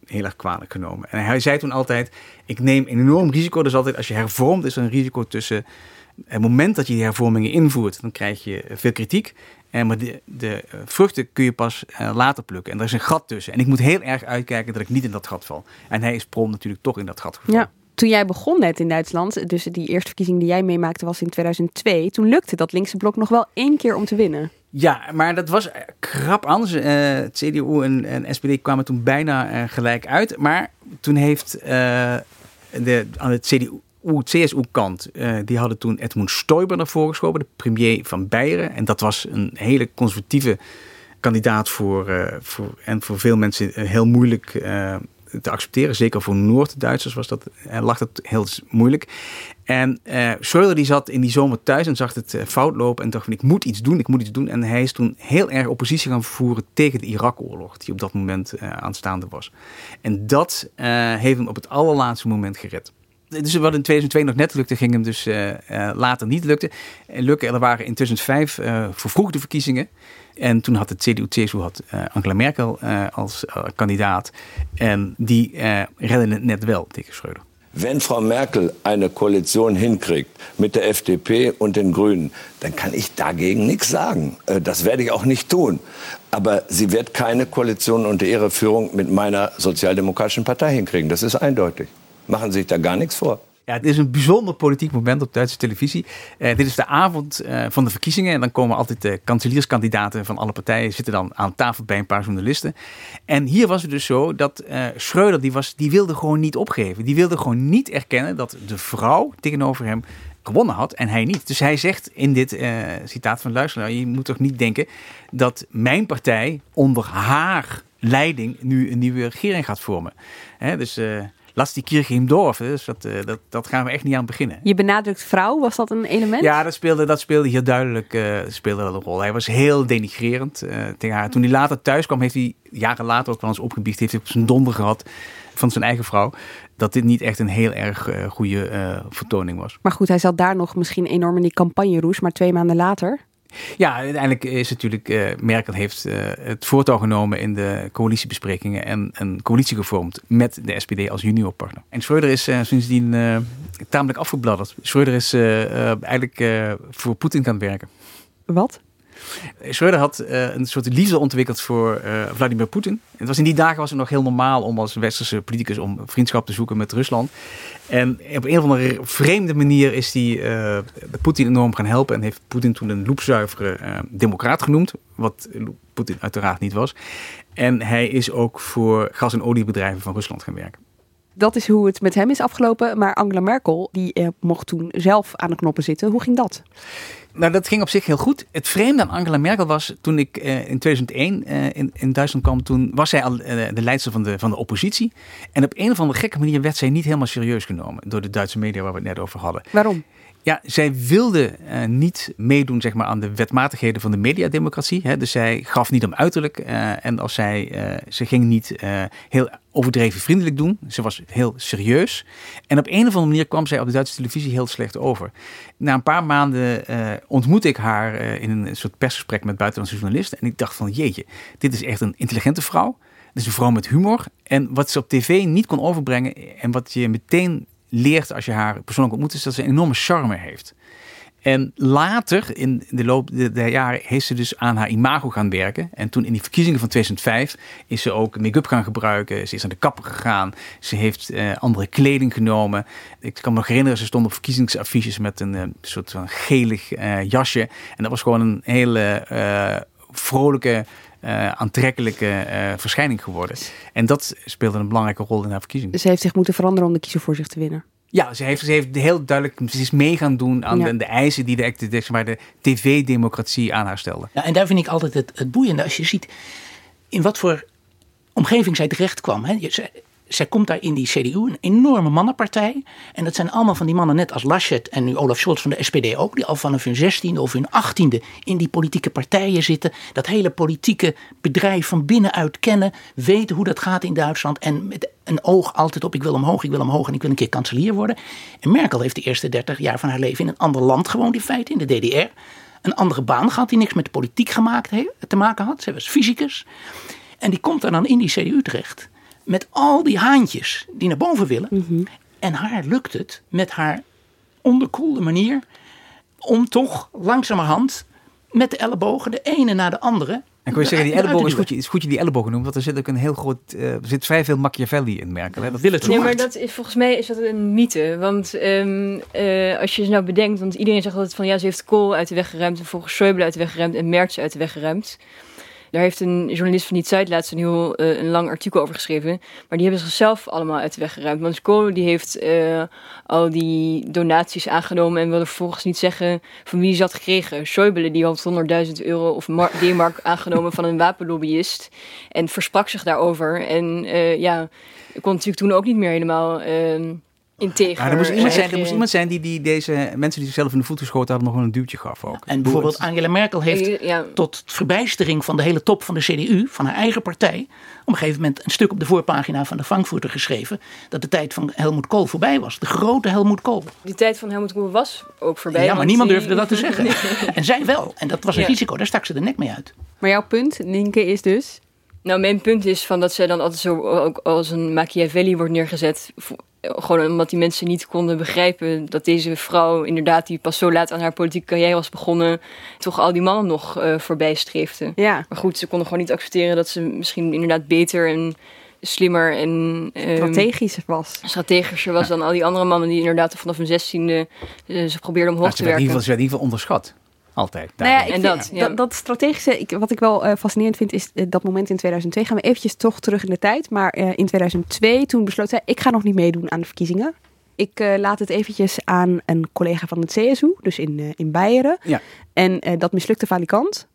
heel erg kwalijk genomen. En hij zei toen altijd: Ik neem een enorm risico. Dus altijd als je hervormt, is er een risico tussen het moment dat je die hervormingen invoert, dan krijg je veel kritiek. En maar de, de vruchten kun je pas eh, later plukken. En er is een gat tussen. En ik moet heel erg uitkijken dat ik niet in dat gat val. En hij is prom natuurlijk toch in dat gat gevallen. Ja. Toen jij begon net in Duitsland, dus die eerste verkiezing die jij meemaakte was in 2002. Toen lukte dat linkse blok nog wel één keer om te winnen. Ja, maar dat was krap anders. Het CDU en, en SPD kwamen toen bijna uh, gelijk uit. Maar toen heeft de, aan het CDU, CSU-kant, die hadden toen Edmund Stoiber naar voren geschoven, de premier van Beieren. En dat was een hele conservatieve kandidaat voor, voor en voor veel mensen heel moeilijk te accepteren. Zeker voor Noord-Duitsers was dat, lag dat heel moeilijk. En uh, Schreuder die zat in die zomer thuis en zag het uh, fout lopen en dacht van ik moet iets doen, ik moet iets doen. En hij is toen heel erg oppositie gaan voeren tegen de Irak-oorlog die op dat moment uh, aanstaande was. En dat heeft hem op het allerlaatste moment gered. Dus wat in 2002 nog net lukte, ging hem dus later niet lukken. lukken. Er waren in 2005 vervroegde verkiezingen. En toen had het CDU-CSU had Angela Merkel als kandidaat. En die redden het net wel tegen Schreuder. Wenn Frau Merkel eine Koalition hinkriegt mit der FDP und den Grünen, dann kann ich dagegen nichts sagen. Äh, das werde ich auch nicht tun. Aber sie wird keine Koalition unter ihrer Führung mit meiner sozialdemokratischen Partei hinkriegen. Das ist eindeutig. Machen Sie sich da gar nichts vor. Ja, het is een bijzonder politiek moment op Duitse televisie. Uh, dit is de avond uh, van de verkiezingen. En dan komen altijd de kanselierskandidaten van alle partijen zitten dan aan tafel bij een paar journalisten. En hier was het dus zo dat uh, Schreuder, die, was, die wilde gewoon niet opgeven. Die wilde gewoon niet erkennen dat de vrouw tegenover hem gewonnen had en hij niet. Dus hij zegt in dit citaat van luisteraar, je moet toch niet denken dat mijn partij onder haar leiding nu een nieuwe regering gaat vormen. Hè, dus Dorf. Dus dat, eh, dat, dat gaan we echt niet aan beginnen. Je benadrukt vrouw, was dat een element? Ja, dat speelde, dat speelde hier duidelijk uh, speelde dat een rol. Hij was heel denigrerend uh, tegen haar. Toen hij later thuis kwam, heeft hij jaren later ook wel eens opgebiecht. Heeft hij op zijn donder gehad van zijn eigen vrouw. Dat dit niet echt een heel erg uh, goede vertoning was. Maar goed, hij zat daar nog misschien enorm in die campagne roes. Maar twee maanden later ja, uiteindelijk is natuurlijk, uh, Merkel heeft uh, het voortouw genomen in de coalitiebesprekingen en een coalitie gevormd met de SPD als juniorpartner. En Schreuder is uh, sindsdien tamelijk afgebladderd. Schreuder is eigenlijk voor Poetin gaan werken. Wat? Schreuder had uh, een soort liefde ontwikkeld voor uh, Vladimir Poetin. Het was in die dagen was het nog heel normaal om als westerse politicus om vriendschap te zoeken met Rusland. En op een of andere vreemde manier is die uh, Poetin enorm gaan helpen en heeft Poetin toen een loepzuivere democraat genoemd, wat Poetin uiteraard niet was. En hij is ook voor gas- en oliebedrijven van Rusland gaan werken dat is hoe het met hem is afgelopen. Maar Angela Merkel, die eh, mocht toen zelf aan de knoppen zitten. Hoe ging dat? Nou, dat ging op zich heel goed. Het vreemde aan Angela Merkel was toen ik eh, in 2001 eh, in, Duitsland kwam, toen was zij al eh, de leidster van de, van de oppositie. En op een of andere gekke manier werd zij niet helemaal serieus genomen door de Duitse media waar we het net over hadden. Waarom? Ja, zij wilde uh, niet meedoen zeg maar, aan de wetmatigheden van de mediademocratie. Hè. Dus zij gaf niet om uiterlijk. Uh, en als zij, uh, ze ging niet heel overdreven vriendelijk doen. Ze was heel serieus. En op een of andere manier kwam zij op de Duitse televisie heel slecht over. Na een paar maanden ontmoette ik haar in een soort persgesprek met buitenlandse journalisten. En ik dacht van jeetje, dit is echt een intelligente vrouw. Dit is een vrouw met humor. En wat ze op tv niet kon overbrengen en wat je meteen leert als je haar persoonlijk ontmoet, is dat ze een enorme charme heeft. En later, in de loop der jaren, heeft ze dus aan haar imago gaan werken. En toen in die verkiezingen van 2005 is ze ook make-up gaan gebruiken. Ze is aan de kapper gegaan. Ze heeft uh, andere kleding genomen. Ik kan me nog herinneren, ze stond op verkiezingsaffiches met een uh, soort van gelig uh, jasje. En dat was gewoon een hele vrolijke, aantrekkelijke verschijning geworden. En dat speelde een belangrijke rol in haar verkiezingen. Ze heeft zich moeten veranderen om de kiezer voor zich te winnen. Ja, ze heeft, ze heeft heel duidelijk, ze is mee gaan doen aan de, de, eisen die de, de, maar, de tv-democratie aan haar stelde. Ja, en daar vind ik altijd het, het boeiende als je ziet in wat voor omgeving zij terecht kwam. Hè. Zij, komt daar in die CDU, een enorme mannenpartij. En dat zijn allemaal van die mannen, net als Laschet en nu Olaf Scholz van de SPD ook, die al vanaf hun zestiende of hun achttiende in die politieke partijen zitten. Dat hele politieke bedrijf van binnenuit kennen, weten hoe dat gaat in Duitsland. En met een oog altijd op: ik wil omhoog, ik wil omhoog en ik wil een keer kanselier worden. En Merkel heeft de eerste dertig jaar van haar leven in een ander land gewoond, in feite, in de DDR. Een andere baan gehad die niks met de politiek gemaakt te maken had. Zij was fysicus. En die komt dan in die CDU terecht met al die haantjes die naar boven willen. Mhm. En haar lukt het met haar onderkoelde manier om toch langzamerhand met de ellebogen de ene na de andere. En kun je zeggen, die ellebogen is goed, is goed je die ellebogen noemt, want er zit ook een heel groot, uh, er zit vrij veel Machiavelli in Merkel. Hè? Dat wil het zo Nee, maar dat is, volgens mij is dat een mythe. Want um, uh, als je ze nou bedenkt, want iedereen zegt altijd van ja, ze heeft Kool uit de weg geruimd, en volgens Schäuble uit de weg geruimd en Merz uit de weg geruimd. Daar heeft een journalist van die Zeit laatst een heel uh, een lang artikel over geschreven. Maar die hebben zichzelf allemaal uit de weg geruimd. Want die heeft uh, al die donaties aangenomen en wilde vervolgens niet zeggen van wie ze had gekregen. Schäuble die had 100.000 euro of D-mark aangenomen van een wapenlobbyist. En versprak zich daarover. En uh, ja, kon natuurlijk toen ook niet meer helemaal integer. Ja, er, moest iemand zijn, er moest iemand zijn die, die deze mensen die zichzelf in de voet geschoten hadden nog een duwtje gaf ook. En bijvoorbeeld Angela Merkel heeft ja. tot verbijstering van de hele top van de CDU, van haar eigen partij, op een gegeven moment een stuk op de voorpagina van de Frankfurter geschreven dat de tijd van Helmut Kool voorbij was. De grote Helmut Kool. Die tijd van Helmut Kool was ook voorbij. Ja, maar niemand durfde dat te zeggen. (laughs) En zij wel. En dat was een ja. risico. Daar stak ze de nek mee uit. Maar jouw punt, Linke, is dus nou, mijn punt is van dat zij dan altijd zo ook als een Machiavelli wordt neergezet. Gewoon omdat die mensen niet konden begrijpen dat deze vrouw, inderdaad, die pas zo laat aan haar politieke carrière was begonnen, toch al die mannen nog uh, voorbij streefde. Ja. Maar goed, ze konden gewoon niet accepteren dat ze misschien inderdaad beter en slimmer en um, strategischer was. Strategischer was dan al die andere mannen die inderdaad vanaf hun zestiende uh, ze probeerden omhoog te werken. In ieder geval, ze werd in ieder geval onderschat. Altijd. Nou ja, en dat, ja. dat, dat, strategische, ik, wat ik wel uh, fascinerend vind, is uh, dat moment in 2002. Gaan we eventjes toch terug in de tijd. Maar uh, in 2002, toen besloot zij, ik ga nog niet meedoen aan de verkiezingen. Ik laat het eventjes aan een collega van het CSU, dus in, in Beieren. Ja. En dat mislukte valikant.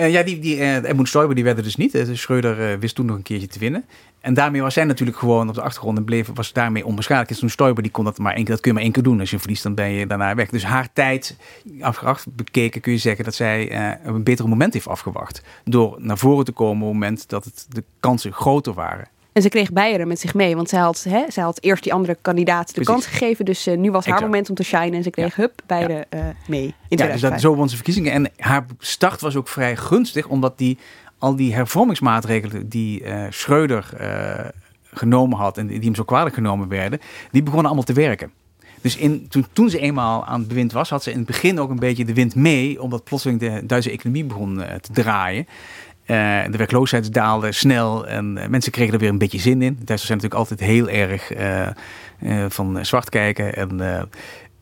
Uh, ja, die, die uh, Stoiber die werden dus niet. Uh, Schreuder wist toen nog een keertje te winnen. En daarmee was zij natuurlijk gewoon op de achtergrond en bleef, was daarmee onbeschadigd. Toen Stoiber die kon dat maar één keer, dat kun je maar één keer doen. Als je verliest, dan ben je daarna weg. Dus haar tijd, afgeacht bekeken, kun je zeggen dat zij een betere moment heeft afgewacht. Door naar voren te komen op het moment dat het, de kansen groter waren. En ze kreeg Beieren met zich mee, want zij had, hè, zij had eerst die andere kandidaat de Precies. kans gegeven. Dus uh, nu was haar moment om te shinen en ze kreeg ja. hup Beieren ja. uh, mee. In ja, dus dat, zo won ze verkiezingen. En haar start was ook vrij gunstig, omdat die al die hervormingsmaatregelen die uh, Schreuder genomen had en die hem zo kwalijk genomen werden, die begonnen allemaal te werken. Dus in, toen, toen ze eenmaal aan het bewind was, had ze in het begin ook een beetje de wind mee, omdat plotseling de Duitse economie begon te draaien. De werkloosheid daalde snel en mensen kregen er weer een beetje zin in. Duitsers zijn natuurlijk altijd heel erg van zwart kijken. En,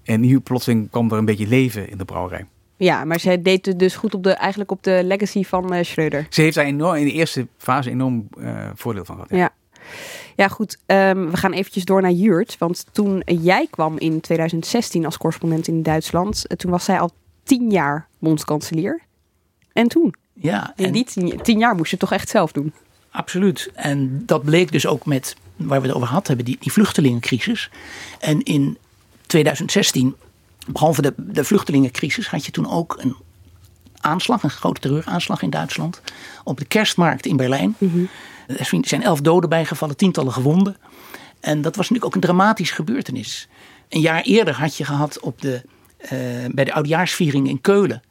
en nu plotseling kwam er een beetje leven in de brouwerij. Ja, maar ze deed het dus goed op de, eigenlijk op de legacy van uh, Schreuder. Ze heeft daar enorm, in de eerste fase enorm uh, voordeel van gehad. Ja. ja. goed. Um, we gaan eventjes door naar Jurt. Want toen jij kwam in 2016 als correspondent in Duitsland, uh, toen was zij al tien jaar bondskanselier. En toen? Ja. In die tien, tien, jaar moest je het toch echt zelf doen? Absoluut. En dat bleek dus ook met, waar we het over hadden hebben, die, die vluchtelingencrisis. En in 2016 behalve de, de vluchtelingencrisis had je toen ook een aanslag, een grote terreuraanslag in Duitsland. Op de kerstmarkt in Berlijn. Mm Er zijn elf doden bijgevallen, tientallen gewonden. En dat was natuurlijk ook een dramatische gebeurtenis. Een jaar eerder had je gehad op de, uh, bij de oudjaarsviering in Keulen.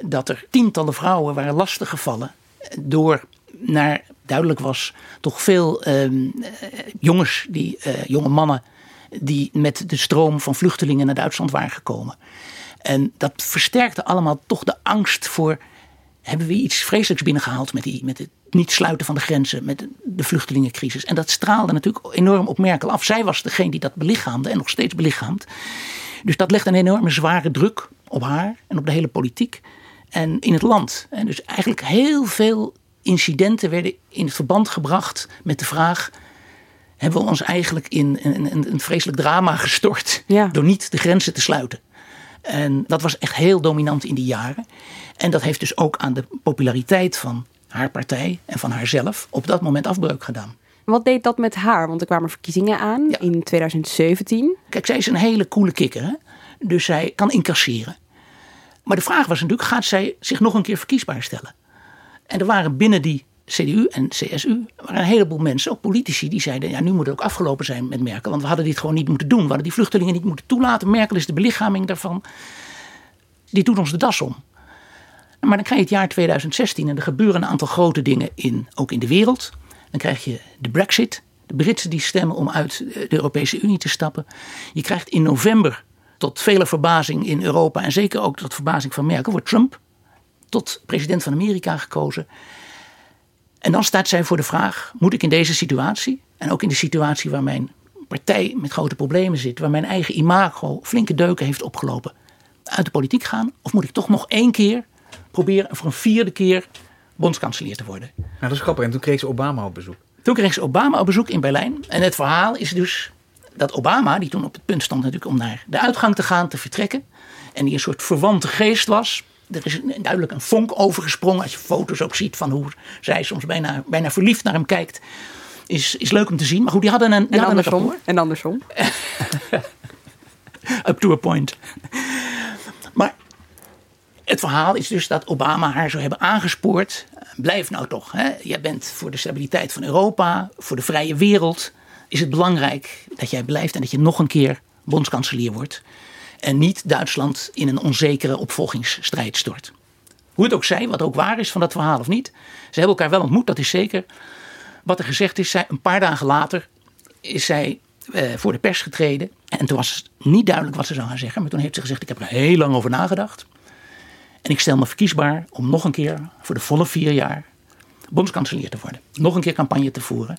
Dat er tientallen vrouwen waren lastiggevallen door naar duidelijk was toch veel uh, jongens, die, uh, jonge mannen die met de stroom van vluchtelingen naar Duitsland waren gekomen. En dat versterkte allemaal toch de angst voor. Hebben we iets vreselijks binnengehaald met, die, met het niet sluiten van de grenzen, met de vluchtelingencrisis? En dat straalde natuurlijk enorm op Merkel af. Zij was degene die dat belichaamde en nog steeds belichaamt. Dus dat legt een enorme zware druk op haar en op de hele politiek en in het land. En dus eigenlijk heel veel incidenten werden in verband gebracht met de vraag hebben we ons eigenlijk in een, een, een vreselijk drama (laughs) gestort. Door niet de grenzen te sluiten. En dat was echt heel dominant in die jaren. En dat heeft dus ook aan de populariteit van haar partij en van haarzelf op dat moment afbreuk gedaan. Wat deed dat met haar? Want er kwamen verkiezingen aan in 2017. Kijk, zij is een hele coole kikker. Hè? Dus zij kan incasseren. Maar de vraag was natuurlijk, gaat zij zich nog een keer verkiesbaar stellen? En er waren binnen die CDU en CSU waren een heleboel mensen, ook politici, die zeiden: ja, nu moet het ook afgelopen zijn met Merkel. Want we hadden dit gewoon niet moeten doen. We hadden die vluchtelingen niet moeten toelaten. Merkel is de belichaming daarvan. Die doet ons de das om. Maar dan krijg je het jaar 2016 en er gebeuren een aantal grote dingen in, ook in de wereld. Dan krijg je de Brexit. De Britsen die stemmen om uit de Europese Unie te stappen. Je krijgt in november, tot vele verbazing in Europa en zeker ook tot verbazing van Merkel, wordt Trump tot president van Amerika gekozen. En dan staat zij voor de vraag: moet ik in deze situatie, en ook in de situatie waar mijn partij met grote problemen zit, waar mijn eigen imago flinke deuken heeft opgelopen, uit de politiek gaan? Of moet ik toch nog één keer proberen voor een vierde keer bondskanselier te worden? Nou, dat is grappig. En toen kreeg ze Obama op bezoek. Toen kreeg ze Obama op bezoek in Berlijn. En het verhaal is dus dat Obama, die toen op het punt stond natuurlijk om naar de uitgang te gaan, te vertrekken. En die een soort verwante geest was er is duidelijk een vonk overgesprongen. Als je foto's ook ziet van hoe zij soms bijna, bijna verliefd naar hem kijkt. Is, is leuk om te zien. Maar goed, die hadden een. Die en, hadden andersom, een en andersom. (laughs) Up to a point. Maar het verhaal is dus dat Obama haar zou hebben aangespoord. Blijf nou toch. Hè? Jij bent voor de stabiliteit van Europa, voor de vrije wereld. Is het belangrijk dat jij blijft en dat je nog een keer bondskanselier wordt en niet Duitsland in een onzekere opvolgingsstrijd stort. Hoe het ook zij, wat ook waar is van dat verhaal of niet. Ze hebben elkaar wel ontmoet, dat is zeker. Wat er gezegd is, zij, een paar dagen later is zij eh, voor de pers getreden. En toen was het niet duidelijk wat ze zou gaan zeggen. Maar toen heeft ze gezegd, ik heb er heel lang over nagedacht. En ik stel me verkiesbaar om nog een keer voor de volle vier jaar bondskanselier te worden. Nog een keer campagne te voeren.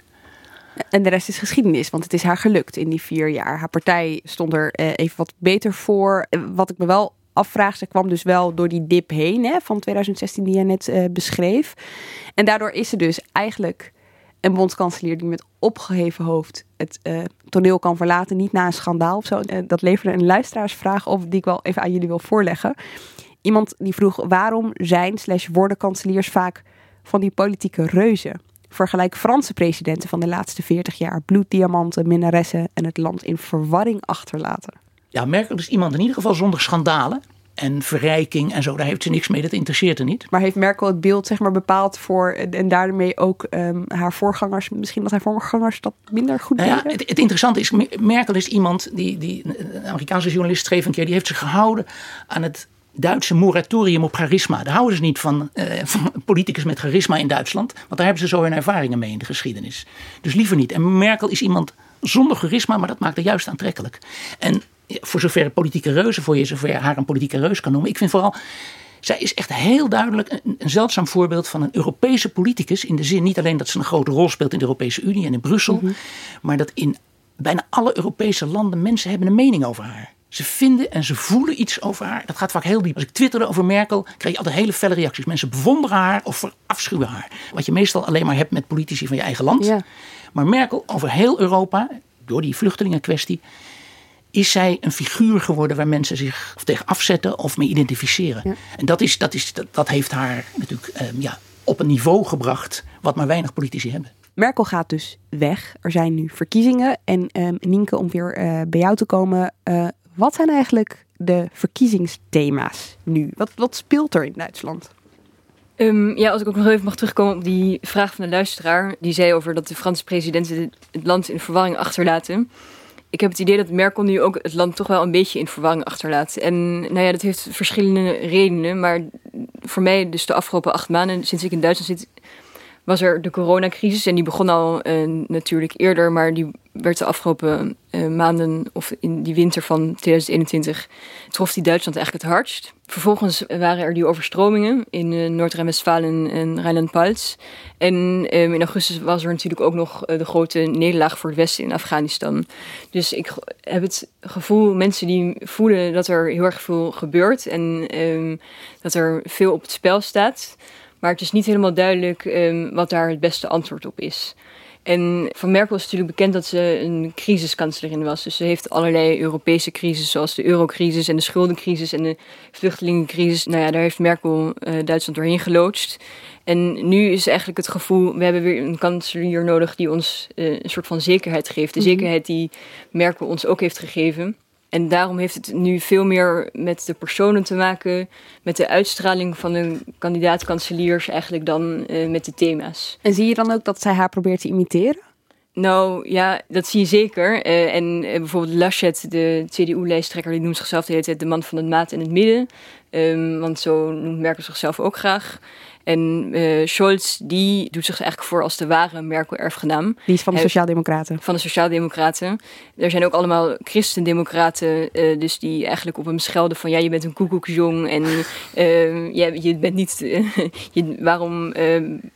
En de rest is geschiedenis, want het is haar gelukt in die vier jaar. Haar partij stond er eh, even wat beter voor. Eh, wat ik me wel afvraag, ze kwam dus wel door die dip heen hè, van 2016 die je net uh, beschreef. En daardoor is ze dus eigenlijk een bondskanselier die met opgeheven hoofd het toneel kan verlaten. Niet na een schandaal of zo. Dat leverde een luisteraarsvraag op die ik wel even aan jullie wil voorleggen. Iemand die vroeg waarom zijn slash worden kanseliers vaak van die politieke reuzen? Vergelijk Franse presidenten van de laatste 40 jaar. Bloeddiamanten, minnaressen en het land in verwarring achterlaten. Ja, Merkel is iemand in ieder geval zonder schandalen en verrijking en zo. Daar heeft ze niks mee, dat interesseert er niet. Maar heeft Merkel het beeld zeg maar, bepaald voor en daarmee ook um, haar voorgangers, misschien dat haar voorgangers dat minder goed nou ja, het, het, interessante is, Merkel is iemand die, die, een Amerikaanse journalist schreef een keer, die heeft zich gehouden aan het Duitse moratorium op charisma. Daar houden ze niet van, uh, van politicus met charisma in Duitsland. Want daar hebben ze zo hun ervaringen mee in de geschiedenis. Dus liever niet. En Merkel is iemand zonder charisma, maar dat maakt haar juist aantrekkelijk. En voor zover politieke reuzen, voor je zover haar een politieke reus kan noemen. Ik vind vooral, zij is echt heel duidelijk een, een, zeldzaam voorbeeld van een Europese politicus. In de zin niet alleen dat ze een grote rol speelt in de Europese Unie en in Brussel, mhm. maar dat in bijna alle Europese landen mensen hebben een mening over haar. Ze vinden en ze voelen iets over haar. Dat gaat vaak heel diep. Als ik twitterde over Merkel, kreeg je altijd hele felle reacties. Mensen bewonderen haar of verafschuwen haar. Wat je meestal alleen maar hebt met politici van je eigen land. Ja. Maar Merkel over heel Europa, door die vluchtelingenkwestie, is zij een figuur geworden waar mensen zich of tegen afzetten of mee identificeren. En dat, is, dat, is, dat, dat heeft haar natuurlijk ehm, ja, op een niveau gebracht wat maar weinig politici hebben. Merkel gaat dus weg. Er zijn nu verkiezingen. En um, Nienke, om weer uh, bij jou te komen. Uh, wat zijn eigenlijk de verkiezingsthema's nu? Wat, wat speelt er in Duitsland? Um, ja, als ik ook nog even mag terugkomen op die vraag van de luisteraar. Die zei over dat de Franse presidenten het land in verwarring achterlaten. Ik heb het idee dat Merkel nu ook het land toch wel een beetje in verwarring achterlaat. En nou ja, dat heeft verschillende redenen. Maar voor mij, dus de afgelopen acht maanden, sinds ik in Duitsland zit, was er de coronacrisis. En die begon al uh, natuurlijk eerder, maar die werd de afgelopen uh, maanden of in die winter van 2021 trof die Duitsland eigenlijk het hardst. Vervolgens waren er die overstromingen in uh, Noord-Rijn-Westfalen en Rijnland-Pals. En in augustus was er natuurlijk ook nog de grote nederlaag voor het Westen in Afghanistan. Dus ik heb het gevoel, mensen die voelen dat er heel erg veel gebeurt en um, dat er veel op het spel staat. Maar het is niet helemaal duidelijk um, wat daar het beste antwoord op is. En van Merkel is natuurlijk bekend dat ze een crisiskanslerin was. Dus ze heeft allerlei Europese crisis, zoals de eurocrisis en de schuldencrisis en de vluchtelingencrisis. Nou ja, daar heeft Merkel uh, Duitsland doorheen geloodst. En nu is eigenlijk het gevoel, we hebben weer een kanselier nodig die ons uh, een soort van zekerheid geeft. De mhm. zekerheid die Merkel ons ook heeft gegeven. En daarom heeft het nu veel meer met de personen te maken, met de uitstraling van de kandidaat-kanseliers eigenlijk dan uh, met de thema's. En zie je dan ook dat zij haar probeert te imiteren? Nou ja, dat zie je zeker. Uh, en uh, bijvoorbeeld Laschet, de CDU-lijsttrekker, die noemt zichzelf de hele tijd de man van het maat in het midden. Um, want zo noemt Merkel zichzelf ook graag. En uh, Scholz, die doet zich eigenlijk voor als de ware Merkel-erfgenaam. Die is van de Sociaaldemocraten. Van de Sociaaldemocraten. Er zijn ook allemaal Christendemocraten, uh, dus die eigenlijk op hem schelden van... ja, je bent een koekoeksjong en uh, je, je bent niet... (laughs) je, waarom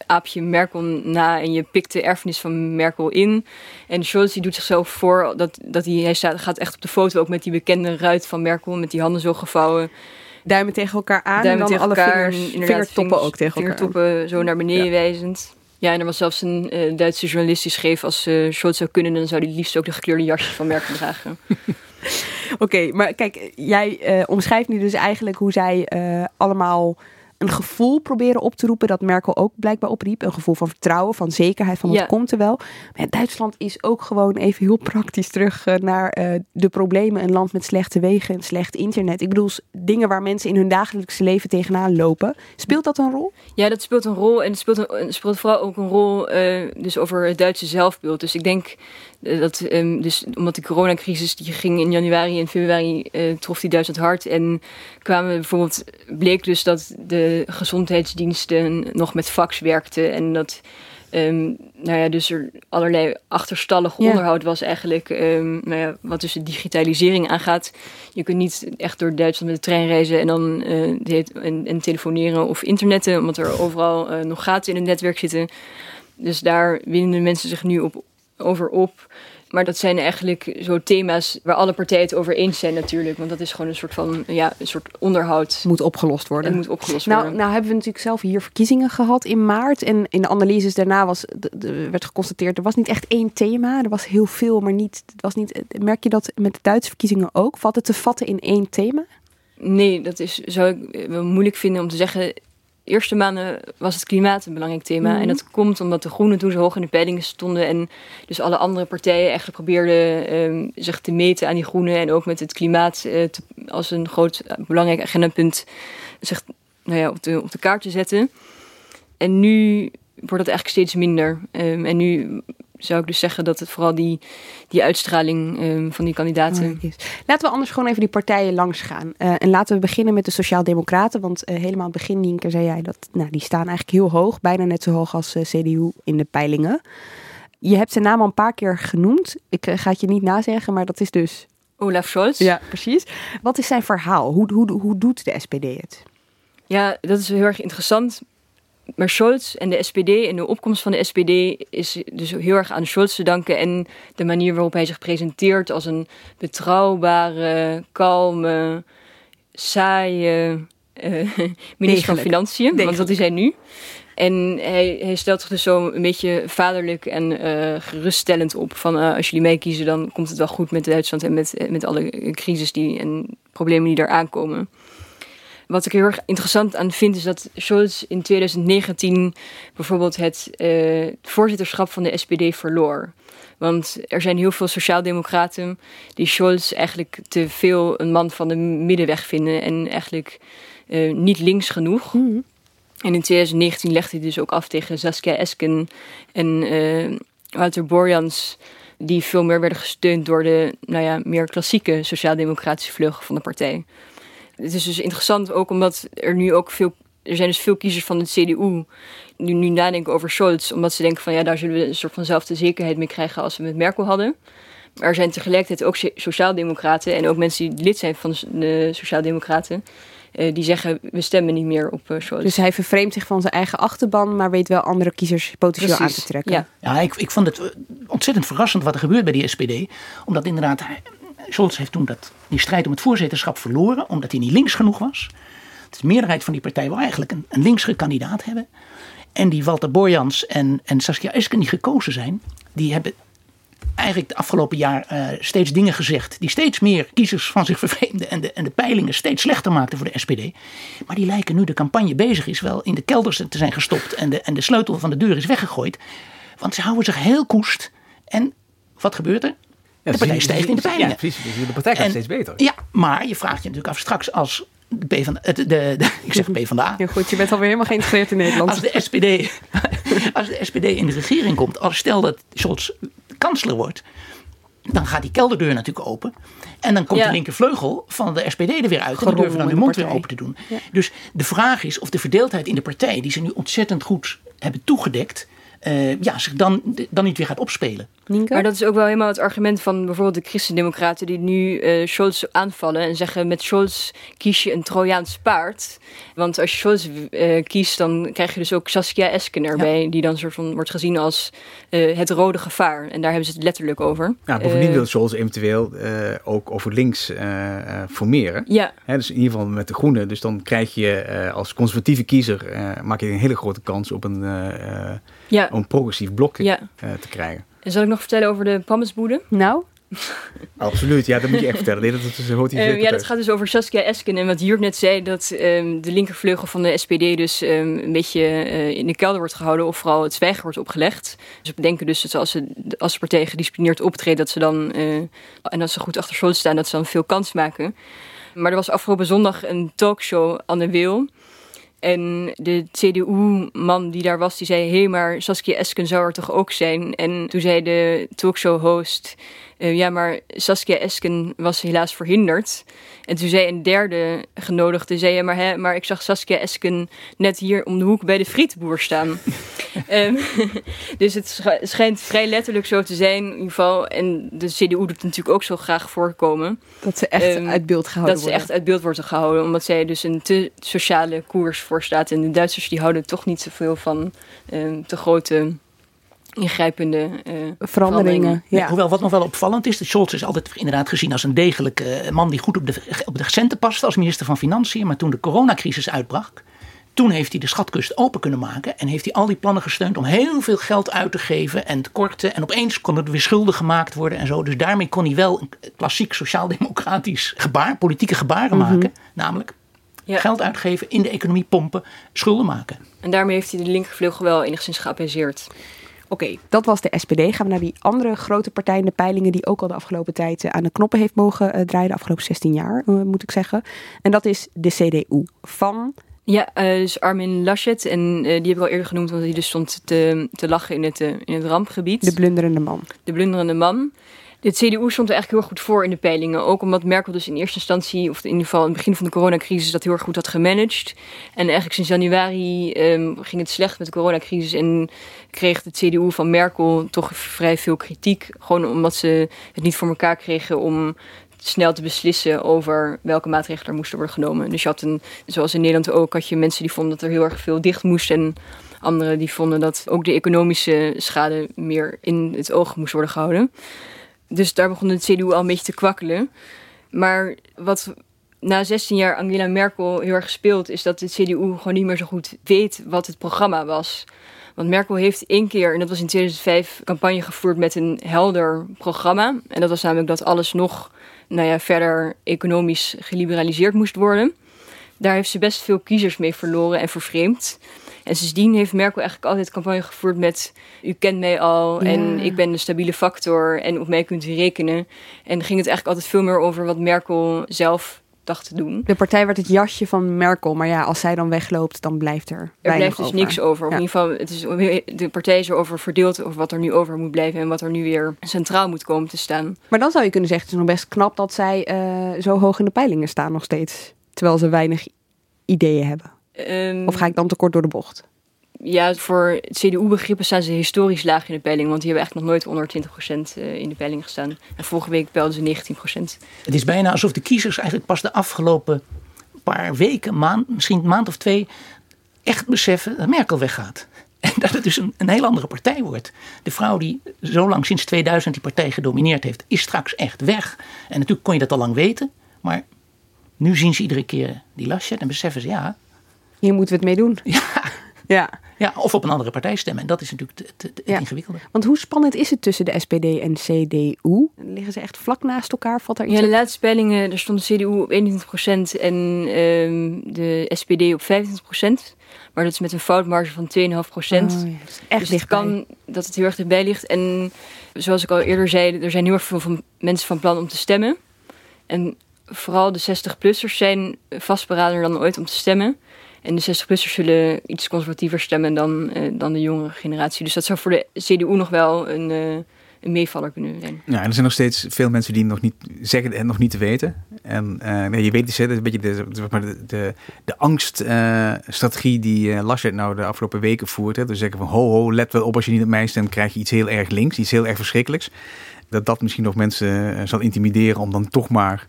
aap je Merkel na en je pikt de erfenis van Merkel in? En Scholz die doet zichzelf voor dat, dat hij, hij staat, gaat echt op de foto ook met die bekende ruit van Merkel... met die handen zo gevouwen duimen tegen elkaar aan duimen en dan alle elkaar, vingers, vingertoppen ook tegen elkaar. Vingertoppen zo naar beneden ja. wijzend. Ja, en er was zelfs een uh, Duitse journalist die schreef... als uh, Scholz zou kunnen, dan zou hij liefst ook de gekleurde jasjes van Merkel (laughs) dragen. Oké, okay, maar kijk, jij uh, omschrijft nu dus eigenlijk hoe zij allemaal een gevoel proberen op te roepen dat Merkel ook blijkbaar opriep. Een gevoel van vertrouwen, van zekerheid, van het ja. komt er wel. Maar Duitsland is ook gewoon even heel praktisch terug uh, naar uh, de problemen. Een land met slechte wegen en slecht internet. Ik bedoel, dingen waar mensen in hun dagelijkse leven tegenaan lopen. Speelt dat een rol? Ja, dat speelt een rol. En het speelt, een, speelt vooral ook een rol uh, dus over het Duitse zelfbeeld. Dus ik denk dat, um, dus omdat de coronacrisis die ging in januari en februari uh, trof die Duitsland hard. En kwamen bijvoorbeeld, bleek dus dat de gezondheidsdiensten nog met fax werkten. En dat um, nou ja, dus er allerlei achterstallig ja. onderhoud was eigenlijk. Um, nou ja, wat dus de digitalisering aangaat. Je kunt niet echt door Duitsland met de trein reizen en dan uh, en, en, telefoneren of internetten. Omdat er overal uh, nog gaten in het netwerk zitten. Dus daar winnen mensen zich nu op over op. Maar dat zijn eigenlijk zo thema's waar alle partijen het over eens zijn natuurlijk. Want dat is gewoon een soort van ja, een soort onderhoud. Moet opgelost worden. En moet opgelost nou, worden. Nou hebben we natuurlijk zelf hier verkiezingen gehad in maart. En in de analyses daarna was, de, de, werd geconstateerd... er was niet echt één thema. Er was heel veel, maar niet, het was niet... Merk je dat met de Duitse verkiezingen ook? Valt het te vatten in één thema? Nee, dat is, zou ik wel moeilijk vinden om te zeggen eerste maanden was het klimaat een belangrijk thema. Mm -hmm. En dat komt omdat de Groenen toen zo hoog in de peilingen stonden. En dus alle andere partijen eigenlijk probeerden um, zich te meten aan die Groenen. En ook met het klimaat uh, te, als een groot belangrijk agendapunt zich nou ja, op, de, op de kaart te zetten. En nu wordt dat eigenlijk steeds minder. Um, en nu zou ik dus zeggen dat het vooral die, die uitstraling um, van die kandidaten is. Laten we anders gewoon even die partijen langs gaan. Uh, en laten we beginnen met de Sociaaldemocraten. Want uh, helemaal aan het begin, Nienke, zei jij dat nou, die staan eigenlijk heel hoog. Bijna net zo hoog als uh, CDU in de peilingen. Je hebt zijn naam al een paar keer genoemd. Ik ga het je niet nazeggen, maar dat is dus Olaf Scholz. Ja, precies. Wat is zijn verhaal? Hoe, hoe, hoe doet de SPD het? Ja, dat is heel erg interessant. Maar Scholz en de SPD en de opkomst van de SPD is dus heel erg aan Scholz te danken. En de manier waarop hij zich presenteert als een betrouwbare, kalme, saaie uh, (laughs) minister van Financiën. Degelijk. Want dat is hij nu. En hij, hij, stelt zich dus zo een beetje vaderlijk en uh, geruststellend op. Van uh, als jullie meekiezen, dan komt het wel goed met Duitsland en met, met alle crisis die, en problemen die daar aankomen. Wat ik heel erg interessant aan vind, is dat Scholz in 2019 bijvoorbeeld het uh, voorzitterschap van de SPD verloor. Want er zijn heel veel sociaaldemocraten die Scholz eigenlijk te veel een man van de middenweg vinden en eigenlijk uh, niet links genoeg. Mm -hmm. En in 2019 legde hij dus ook af tegen Saskia Esken en uh, Wouter Borjans, die veel meer werden gesteund door de nou ja, meer klassieke sociaaldemocratische vleugel van de partij. Het is dus interessant ook omdat er nu ook veel. Er zijn dus veel kiezers van de CDU die nu nadenken over Scholz. Omdat ze denken van ja, daar zullen we een soort vanzelfde zekerheid mee krijgen als we met Merkel hadden. Maar er zijn tegelijkertijd ook sociaaldemocraten en ook mensen die lid zijn van de sociaaldemocraten. Uh, die zeggen we stemmen niet meer op uh, Scholz. Dus hij vervreemdt zich van zijn eigen achterban, maar weet wel andere kiezers potentieel Precies, aan te trekken. Ja, ja ik, ik vond het ontzettend verrassend wat er gebeurt bij die SPD. Omdat inderdaad, Scholz heeft toen dat, die strijd om het voorzitterschap verloren, omdat hij niet links genoeg was. De meerderheid van die partij wil eigenlijk een, een linkse kandidaat hebben. En die Walter Borjans en, en Saskia Esken die gekozen zijn, die hebben eigenlijk de afgelopen jaar uh, steeds dingen gezegd die steeds meer kiezers van zich vervreemden en de, en de peilingen steeds slechter maakten voor de SPD. Maar die lijken nu de campagne bezig is wel in de kelders te zijn gestopt en de, en de sleutel van de deur is weggegooid. Want ze houden zich heel koest. En wat gebeurt er? Ja, de partij stijgt in de peilingen. Ja, precies. Dus de partij gaat En- steeds beter. Ja, maar je vraagt je natuurlijk af straks als de P van de, de, de, (laughs) ik zeg P van de A. Ja, goed, je bent alweer helemaal geïntegreerd in Nederland. Als de SPD, (laughs) als de SPD in de regering komt, als stel dat Scholz kanselier wordt, dan gaat die kelderdeur natuurlijk open. En dan komt Ja. de linkervleugel van de SPD er weer uit. En die durven dan hun de mond weer open te doen. Ja. Dus de vraag is of de verdeeldheid in de partij, die ze nu ontzettend goed hebben toegedekt, eh, ja, zich dan, dan niet weer gaat opspelen. Maar dat is ook wel helemaal het argument van bijvoorbeeld de christendemocraten die nu eh Scholz aanvallen en zeggen met Scholz kies je een Trojaans paard. Want als je Scholz eh, kiest, dan krijg je dus ook Saskia Esken erbij, die dan soort van wordt gezien als eh, het rode gevaar. En daar hebben ze het letterlijk over. Ja, bovendien wil Scholz eventueel eh, ook over links eh, eh, formeren. Ja. Hè, dus in ieder geval met de groenen. Dus dan krijg je eh, als conservatieve kiezer eh, maak je een hele grote kans op een, eh, eh, Ja. om een progressief blok Ja. eh, te krijgen. En zal ik nog vertellen over de Pammesboede? Nou? (laughs) Absoluut, ja, dat moet je echt vertellen. Nee, dat, dat hoort hier Eh, zeker ja, dat gaat dus over Saskia Esken. En wat Jurk net zei, dat ehm, de linkervleugel van de SPD dus ehm, een beetje eh, in de kelder wordt gehouden. Of vooral het zwijgen wordt opgelegd. Dus we denken dus dat als, ze, als de partij gedisciplineerd optreedt, dat ze dan, eh, en als ze goed achter Scholz staan, dat ze dan veel kans maken. Maar er was afgelopen zondag een talkshow, Anne Wil. En de CDU-man die daar was, die zei... hé, maar Saskia Esken zou er toch ook zijn? En toen zei de talkshow-host... eh, ja, maar Saskia Esken was helaas verhinderd. En toen zei een derde genodigde... zei, ja, maar, hè, maar ik zag Saskia Esken net hier om de hoek bij de frietboer staan. (laughs) Ehm, (laughs) dus het sch- schijnt vrij letterlijk zo te zijn in ieder geval. En de CDU doet het natuurlijk ook zo graag voorkomen. Dat ze echt Ehm, uit beeld gehouden Dat ze worden. echt uit beeld wordt gehouden. Omdat zij dus een te sociale koers voor staat. En de Duitsers die houden toch niet zoveel van ehm, te grote ingrijpende eh, Veranderingen. Ja. hoewel wat nog wel opvallend is, dat Scholz is altijd inderdaad gezien als een degelijke eh, man die goed op de, op de centen past als minister van Financiën. Maar toen de coronacrisis uitbrak, toen heeft hij de schatkust open kunnen maken en heeft hij al die plannen gesteund om heel veel geld uit te geven en te korten. En opeens kon er weer schulden gemaakt worden en zo. Dus daarmee kon hij wel een klassiek sociaal-democratisch gebaar, politieke gebaren Mhm. maken. Namelijk Ja. geld uitgeven, in de economie pompen, schulden maken. En daarmee heeft hij de linkervleugel wel enigszins geapaiseerd. Oké, dat was de SPD. Gaan we naar die andere grote partij in de peilingen die ook al de afgelopen tijd eh, aan de knoppen heeft mogen eh, draaien, de afgelopen 16 jaar, eh, moet ik zeggen. En dat is de CDU van Ja, dus Armin Laschet. En die heb ik al eerder genoemd, want hij dus stond te, te lachen in het, in het rampgebied. de blunderende man. de blunderende man. De CDU stond er eigenlijk heel goed voor in de peilingen. Ook omdat Merkel dus in eerste instantie, of in ieder geval in het begin van de coronacrisis, dat heel erg goed had gemanaged. En eigenlijk sinds januari ehm, ging het slecht met de coronacrisis en kreeg de CDU van Merkel toch vrij veel kritiek. Gewoon omdat ze het niet voor elkaar kregen om snel te beslissen over welke maatregelen er moesten worden genomen. Dus je had een, zoals in Nederland ook, had je mensen die vonden dat er heel erg veel dicht moest en anderen die vonden dat ook de economische schade meer in het oog moest worden gehouden. Dus daar begon het CDU al een beetje te kwakkelen. Maar wat na 16 jaar Angela Merkel heel erg speelt, is dat het CDU gewoon niet meer zo goed weet wat het programma was. Want Merkel heeft één keer, en dat was in 2005, campagne gevoerd met een helder programma. En dat was namelijk dat alles nog nou ja, verder economisch geliberaliseerd moest worden. Daar heeft ze best veel kiezers mee verloren en vervreemd. En sindsdien heeft Merkel eigenlijk altijd campagne gevoerd met... u kent mij al en ik ben de stabiele factor en op mij kunt u rekenen. En ging het eigenlijk altijd veel meer over wat Merkel zelf dacht te doen. De partij werd het jasje van Merkel, maar ja, als zij dan wegloopt, dan blijft er Er blijft dus over. niks over. Ja. In ieder geval, het is, de partij is erover verdeeld over wat er nu over moet blijven en wat er nu weer centraal moet komen te staan. Maar dan zou je kunnen zeggen, het is nog best knap dat zij eh, zo hoog in de peilingen staan nog steeds. Terwijl ze weinig ideeën hebben. Ehm, Of ga ik dan te kort door de bocht? Ja, voor CDU-begrippen staan ze historisch laag in de peiling, want die hebben eigenlijk nog nooit onder 20% eh, in de peiling gestaan. En vorige week peilden ze 19%. Het is bijna alsof de kiezers eigenlijk pas de afgelopen paar weken, maand, misschien een maand of twee, echt beseffen dat Merkel weggaat. (laughs) En dat het dus een, een heel andere partij wordt. De vrouw die zo lang sinds 2000 die partij gedomineerd heeft, is straks echt weg. En natuurlijk kon je dat al lang weten, maar nu zien ze iedere keer die lasje en beseffen ze ja. Hier moeten we het mee doen. Ja. Ja. ja, of op een andere partij stemmen. En dat is natuurlijk het, het, het ingewikkelde. Want hoe spannend is het tussen de SPD en CDU? Liggen ze echt vlak naast elkaar? Valt daar iets Ja, de laatste peilingen, daar stond de CDU op 21% en ehm, de SPD op 25%. Maar dat is met een foutmarge van 2,5%. Oh, ja, echt dus het dichtbij. kan dat het heel erg dichtbij ligt. En zoals ik al eerder zei, er zijn heel erg veel van mensen van plan om te stemmen. En vooral de 60-plussers zijn vastberader dan ooit om te stemmen. En de 60-plussers zullen iets conservatiever stemmen dan, eh, dan de jongere generatie. Dus dat zou voor de CDU nog wel een, eh, een meevaller kunnen zijn. Ja, en er zijn nog steeds veel mensen die nog niet zeggen het nog niet te weten. En eh, je weet dus, hè, dat is een beetje de, de, angststrategie die Laschet nou de afgelopen weken voert. Hè. Dus zeggen van ho ho, let wel op als je niet op mij stemt, krijg je iets heel erg links, iets heel erg verschrikkelijks. Dat dat misschien nog mensen zal intimideren om dan toch maar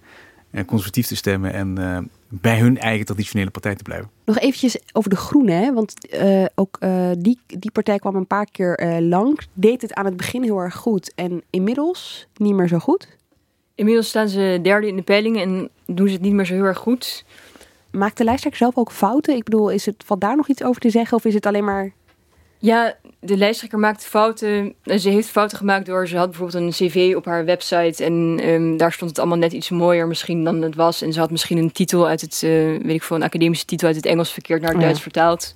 conservatief te stemmen en eh, bij hun eigen traditionele partij te blijven. Nog eventjes over de Groenen, hè? want eh, ook eh, die, die partij kwam een paar keer eh, lang. Deed het aan het begin heel erg goed en inmiddels niet meer zo goed. Inmiddels staan ze derde in de peilingen en doen ze het niet meer zo heel erg goed. Maakt de lijsttrekker zelf ook fouten? Ik bedoel, is het, valt daar nog iets over te zeggen of is het alleen maar... Ja, de lijsttrekker maakt fouten. En Ze heeft fouten gemaakt door, ze had bijvoorbeeld een cv op haar website en ehm, daar stond het allemaal net iets mooier misschien dan het was. En ze had misschien een titel uit het, eh, weet ik veel, een academische titel uit het Engels verkeerd naar het Ja. Duits vertaald.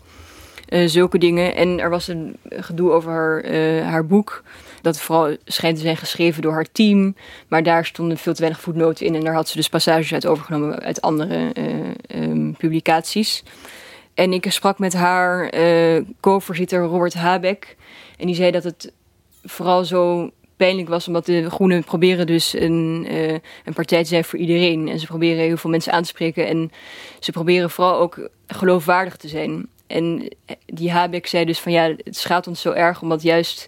Eh, zulke dingen. En er was een gedoe over haar, eh, haar boek. Dat vooral schijnt te zijn geschreven door haar team. Maar daar stonden veel te weinig voetnoten in. En daar had ze dus passages uit overgenomen uit andere eh, ehm, publicaties. En ik sprak met haar eh, co-voorzitter Robert Habeck. En die zei dat het vooral zo pijnlijk was, omdat de Groenen proberen dus een, eh, een partij te zijn voor iedereen. En ze proberen heel veel mensen aan te spreken. En ze proberen vooral ook geloofwaardig te zijn. En die Habeck zei dus van ja, het schaadt ons zo erg, omdat juist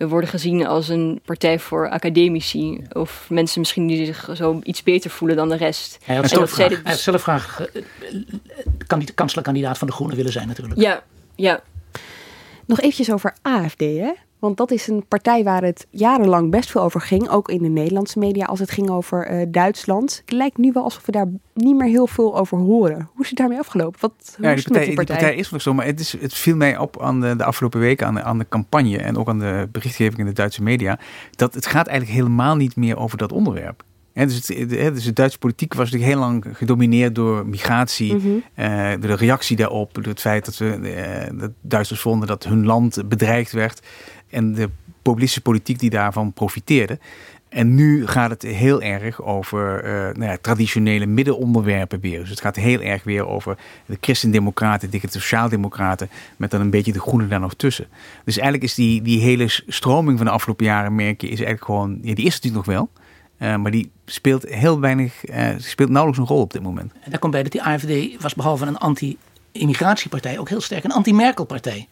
we worden gezien als een partij voor academici. Of mensen misschien die zich zo iets beter voelen dan de rest. Hij had En zelf graag, dit- hij had zelf graag eh, kandida- kanslerkandidaat van de Groenen willen zijn natuurlijk. Ja, ja. Nog eventjes over AFD, hè? Want dat is een partij waar het jarenlang best veel over ging. Ook in de Nederlandse media als het ging over eh, Duitsland. Het lijkt nu wel alsof we daar niet meer heel veel over horen. Hoe is het daarmee afgelopen? Wat, hoe Ja, is die partij, die partij? partij is nog zo, maar het, is, het viel mij op aan de, de afgelopen weken aan de, aan de campagne en ook aan de berichtgeving in de Duitse media, dat het gaat eigenlijk helemaal niet meer over dat onderwerp. Dus, het, dus de Duitse politiek was natuurlijk heel lang gedomineerd door migratie, Mhm. eh, door de reactie daarop, door het feit dat, we, eh, dat Duitsers vonden dat hun land bedreigd werd en de populistische politiek die daarvan profiteerde. En nu gaat het heel erg over eh, nou ja, traditionele middenonderwerpen weer. Dus het gaat heel erg weer over de christendemocraten, de sociaaldemocraten, met dan een beetje de groenen daar nog tussen. Dus eigenlijk is die, die hele stroming van de afgelopen jaren, merk je, is eigenlijk gewoon, ja, die is natuurlijk nog wel. eh, maar die speelt heel weinig, eh, speelt nauwelijks een rol op dit moment. En daar komt bij dat die AFD was behalve een anti-immigratiepartij ook heel sterk een anti-Merkel-partij.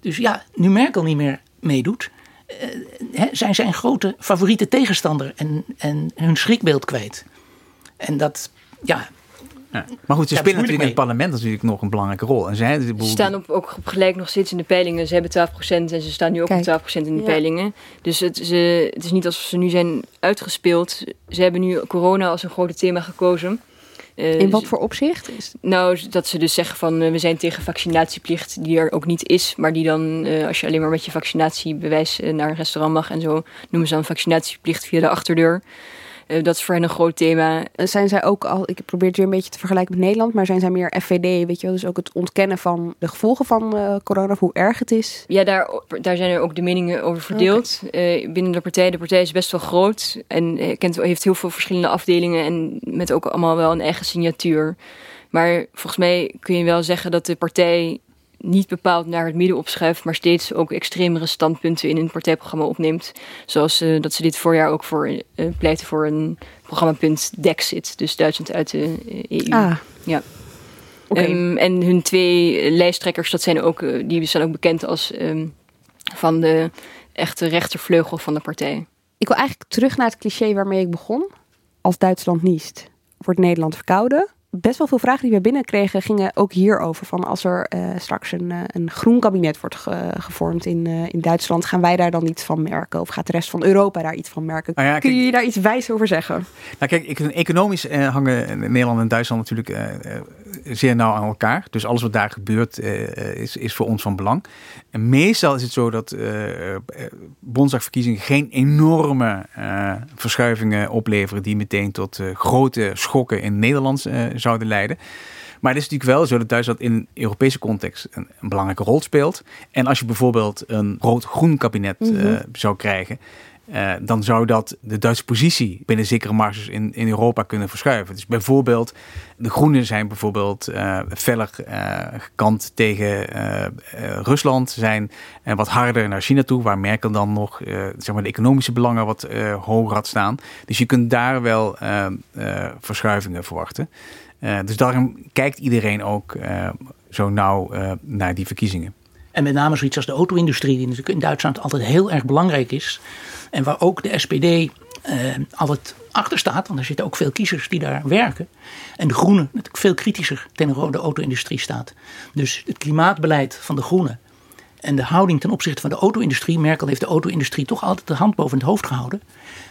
Dus ja, nu Merkel niet meer meedoet hè, zijn zijn grote favoriete tegenstander en, en hun schrikbeeld kwijt. En dat, ja, ja. Maar goed, ze spelen natuurlijk in het parlement natuurlijk nog een belangrijke rol. En zij, Ze staan op, ook op gelijk nog steeds in de peilingen. Ze hebben 12% en ze staan nu ook Kijk. op 12% in de ja. peilingen. Dus het, ze, het is niet alsof ze nu zijn uitgespeeld. Ze hebben nu corona als een grote thema gekozen. Uh, in wat voor opzicht? Is... Nou, dat ze dus zeggen van uh, we zijn tegen vaccinatieplicht, die er ook niet is. Maar die dan, uh, als je alleen maar met je vaccinatiebewijs naar een restaurant mag en zo, noemen ze dan vaccinatieplicht via de achterdeur. Uh, dat is voor hen een groot thema. Zijn zij ook al, ik probeer het weer een beetje te vergelijken met Nederland, maar zijn zij meer FVD, weet je wel, dus ook het ontkennen van de gevolgen van uh, corona, of hoe erg het is? Ja, daar, daar zijn er ook de meningen over verdeeld. Okay. Uh, binnen de partij, de partij is best wel groot en kent, heeft heel veel verschillende afdelingen en met ook allemaal wel een eigen signatuur. Maar volgens mij kun je wel zeggen dat de partij niet bepaald naar het midden opschuift, maar steeds ook extremere standpunten in een partijprogramma opneemt. Zoals uh, dat ze dit voorjaar ook voor uh, pleiten voor een programmapunt Dexit, dus Duitsland uit de EU. Ah. Ja. Okay. Um, en hun twee lijsttrekkers, dat zijn ook, die zijn ook bekend als um, van de echte rechtervleugel van de partij. Ik wil eigenlijk terug naar het cliché waarmee ik begon. Als Duitsland niest, wordt Nederland verkouden best wel veel vragen die we binnenkregen gingen ook hierover. Van als er uh, straks een, uh, een groen kabinet wordt ge gevormd in, uh, in Duitsland, gaan wij daar dan iets van merken? Of gaat de rest van Europa daar iets van merken? Nou ja, Kun je daar iets wijs over zeggen? Nou kijk, economisch hangen Nederland en Duitsland natuurlijk zeer nauw aan elkaar. Dus alles wat daar gebeurt is, is voor ons van belang. En meestal is het zo dat bondsdagverkiezingen geen enorme verschuivingen opleveren die meteen tot grote schokken in Nederland zouden leiden. Maar het is natuurlijk wel zo dat Duitsland in een Europese context een, een belangrijke rol speelt. En als je bijvoorbeeld een rood-groen kabinet mm -hmm. uh, zou krijgen, uh, dan zou dat de Duitse positie binnen zekere marges in, in Europa kunnen verschuiven. Dus bijvoorbeeld, de Groenen zijn bijvoorbeeld uh, feller gekant tegen Rusland, zijn wat harder naar China toe, waar Merkel dan nog zeg maar de economische belangen wat hoger had staan. Dus je kunt daar wel verschuivingen verwachten. Uh, dus daarom kijkt iedereen ook uh, zo nauw uh, naar die verkiezingen. En met name zoiets als de auto-industrie, die natuurlijk in Duitsland altijd heel erg belangrijk is. En waar ook de SPD altijd achter staat, want er zitten ook veel kiezers die daar werken. En de Groenen natuurlijk veel kritischer tegenover de auto-industrie staat. Dus het klimaatbeleid van de Groenen en de houding ten opzichte van de auto-industrie. Merkel heeft de auto-industrie toch altijd de hand boven het hoofd gehouden.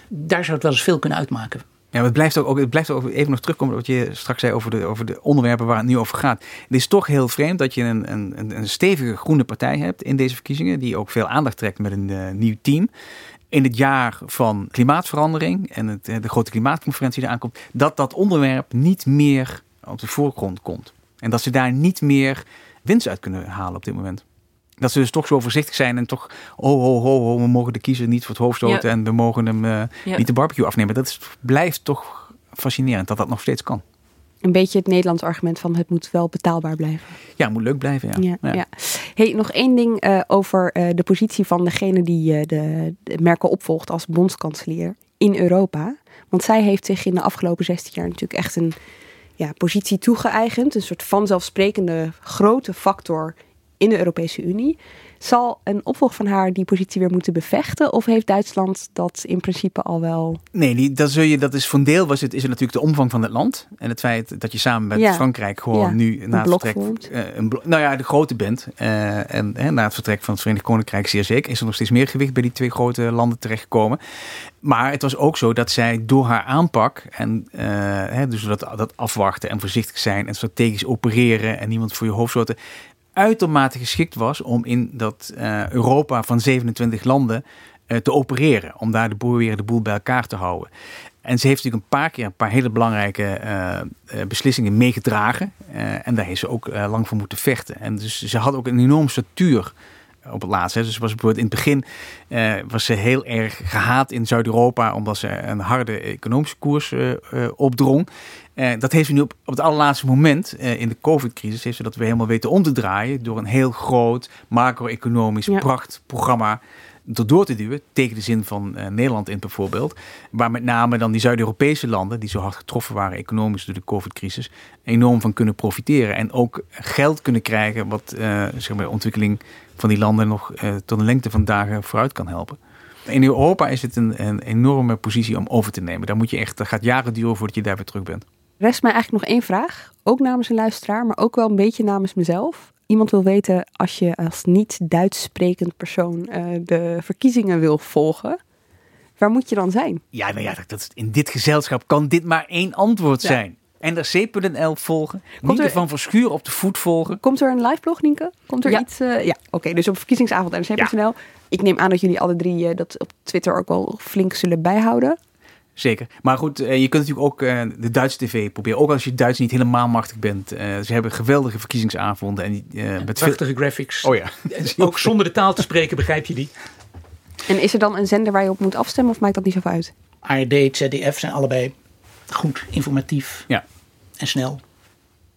Daar zou het wel eens veel kunnen uitmaken. Ja, maar het blijft ook, het blijft ook even nog terugkomen wat je straks zei over de, over de onderwerpen waar het nu over gaat. Het is toch heel vreemd dat je een, een, een stevige groene partij hebt in deze verkiezingen, die ook veel aandacht trekt met een uh, nieuw team. In het jaar van klimaatverandering en het, de grote klimaatconferentie die aankomt, dat dat onderwerp niet meer op de voorgrond komt. En dat ze daar niet meer winst uit kunnen halen op dit moment. Dat ze dus toch zo voorzichtig zijn en toch, oh, oh, oh, oh we mogen de kiezer niet voor het hoofd stoten ja. en we mogen hem uh, ja. niet de barbecue afnemen. Dat is, blijft toch fascinerend dat dat nog steeds kan. Een beetje het Nederlands argument van het moet wel betaalbaar blijven. Ja, het moet leuk blijven, ja. ja, ja. Hey, nog één ding uh, over uh, de positie van degene die de, de Merkel opvolgt als bondskanselier in Europa. Want zij heeft zich in de afgelopen 16 jaar natuurlijk echt een ja, positie toegeëigend. Een soort vanzelfsprekende grote factor in de Europese Unie. Zal een opvolger van haar die positie weer moeten bevechten? Of heeft Duitsland dat in principe al wel? Nee, dat, zul je, dat is voor een deel was het, is het natuurlijk de omvang van het land. En het feit dat je samen met ja. Frankrijk gewoon ja, nu na het vertrek. Uh, een nou ja, de grote bent. Uh, en na het vertrek van het Verenigd Koninkrijk, zeer zeker, is er nog steeds meer gewicht bij die twee grote landen terechtgekomen. Maar het was ook zo dat zij door haar aanpak en hè, dus dat, dat afwachten en voorzichtig zijn en strategisch opereren en niemand voor je hoofd stoten uitermate geschikt was om in dat uh, Europa van 27 landen uh, te opereren. Om daar de boer weer de boel bij elkaar te houden. En ze heeft natuurlijk een paar keer een paar hele belangrijke uh, beslissingen meegedragen. en daar heeft ze ook lang voor moeten vechten. En dus ze had ook een enorm statuur op het laatste. Dus was bijvoorbeeld in het begin was ze heel erg gehaat in Zuid-Europa omdat ze een harde economische koers opdrong. Uh, dat heeft ze nu op, op het allerlaatste moment uh, in de COVID-crisis, heeft ze dat weer helemaal weten om te draaien door een heel groot macro-economisch ja. prachtprogramma erdoor te duwen, tegen de zin van uh, Nederland in bijvoorbeeld. Waar met name dan die Zuid-Europese landen, die zo hard getroffen waren economisch door de COVID-crisis, enorm van kunnen profiteren. En ook geld kunnen krijgen wat zeg maar, de ontwikkeling van die landen nog tot een lengte van dagen vooruit kan helpen. In Europa is het een, een enorme positie om over te nemen. Daar moet je echt, dat gaat jaren duren voordat je daar weer terug bent. Rest mij eigenlijk nog één vraag. Ook namens een luisteraar, maar ook wel een beetje namens mezelf. Iemand wil weten, als je als niet-Duits sprekend persoon uh, de verkiezingen wil volgen, waar moet je dan zijn? Ja, nou ja, dat, in dit gezelschap kan dit maar één antwoord ja. zijn. NRC.nl volgen. Komt Nienke er, van Verschuur op de voet volgen. Komt er een live blog, Nienke? Komt er ja. iets? Uh, ja, oké. Okay, dus op verkiezingsavond NRC.nl. Ja. Ik neem aan dat jullie alle drie uh, dat op Twitter ook wel flink zullen bijhouden. Zeker. Maar goed, uh, je kunt natuurlijk ook uh, de Duitse tv proberen. Ook als je Duits niet helemaal machtig bent. Uh, ze hebben geweldige verkiezingsavonden. En, met Prachtige veel... graphics. Oh ja. (laughs) ook zonder de taal te spreken begrijp je die. En is er dan een zender waar je op moet afstemmen of maakt dat niet zoveel uit? ARD, ZDF zijn allebei goed, informatief ja. en snel.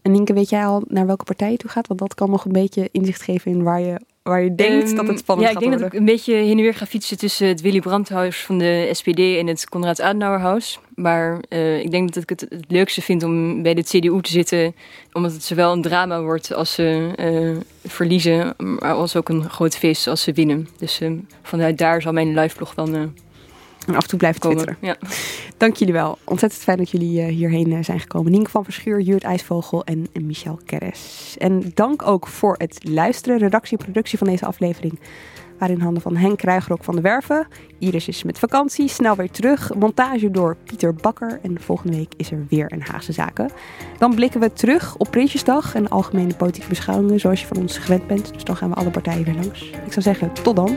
En Nienke, weet jij al naar welke partij je toe gaat? Want dat kan nog een beetje inzicht geven in waar je waar je denkt um, dat het spannend ja, gaat Ja, ik denk worden. dat ik een beetje heen en weer ga fietsen tussen het Willy Brandt-huis van de SPD en het Konrad Adenauer-huis. Maar uh, ik denk dat ik het het leukste vind om bij de CDU te zitten, omdat het zowel een drama wordt als ze uh, verliezen, maar als ook een groot feest als ze winnen. Dus uh, vanuit daar zal mijn live-blog dan en af en toe blijven twitteren. Ja. Dank jullie wel. Ontzettend fijn dat jullie uh, hierheen uh, zijn gekomen. Nienke van Verschuur, Juurt IJsvogel en, Michel Keres. En dank ook voor het luisteren. Redactie en productie van deze aflevering waren in handen van Henk Kruigrok van de Werven. Iris is met vakantie, snel weer terug. Montage door Pieter Bakker. En volgende week is er weer een Haagse Zaken. Dan blikken we terug op Prinsjesdag en algemene politieke beschouwingen zoals je van ons gewend bent. Dus dan gaan we alle partijen weer langs. Ik zou zeggen, tot dan.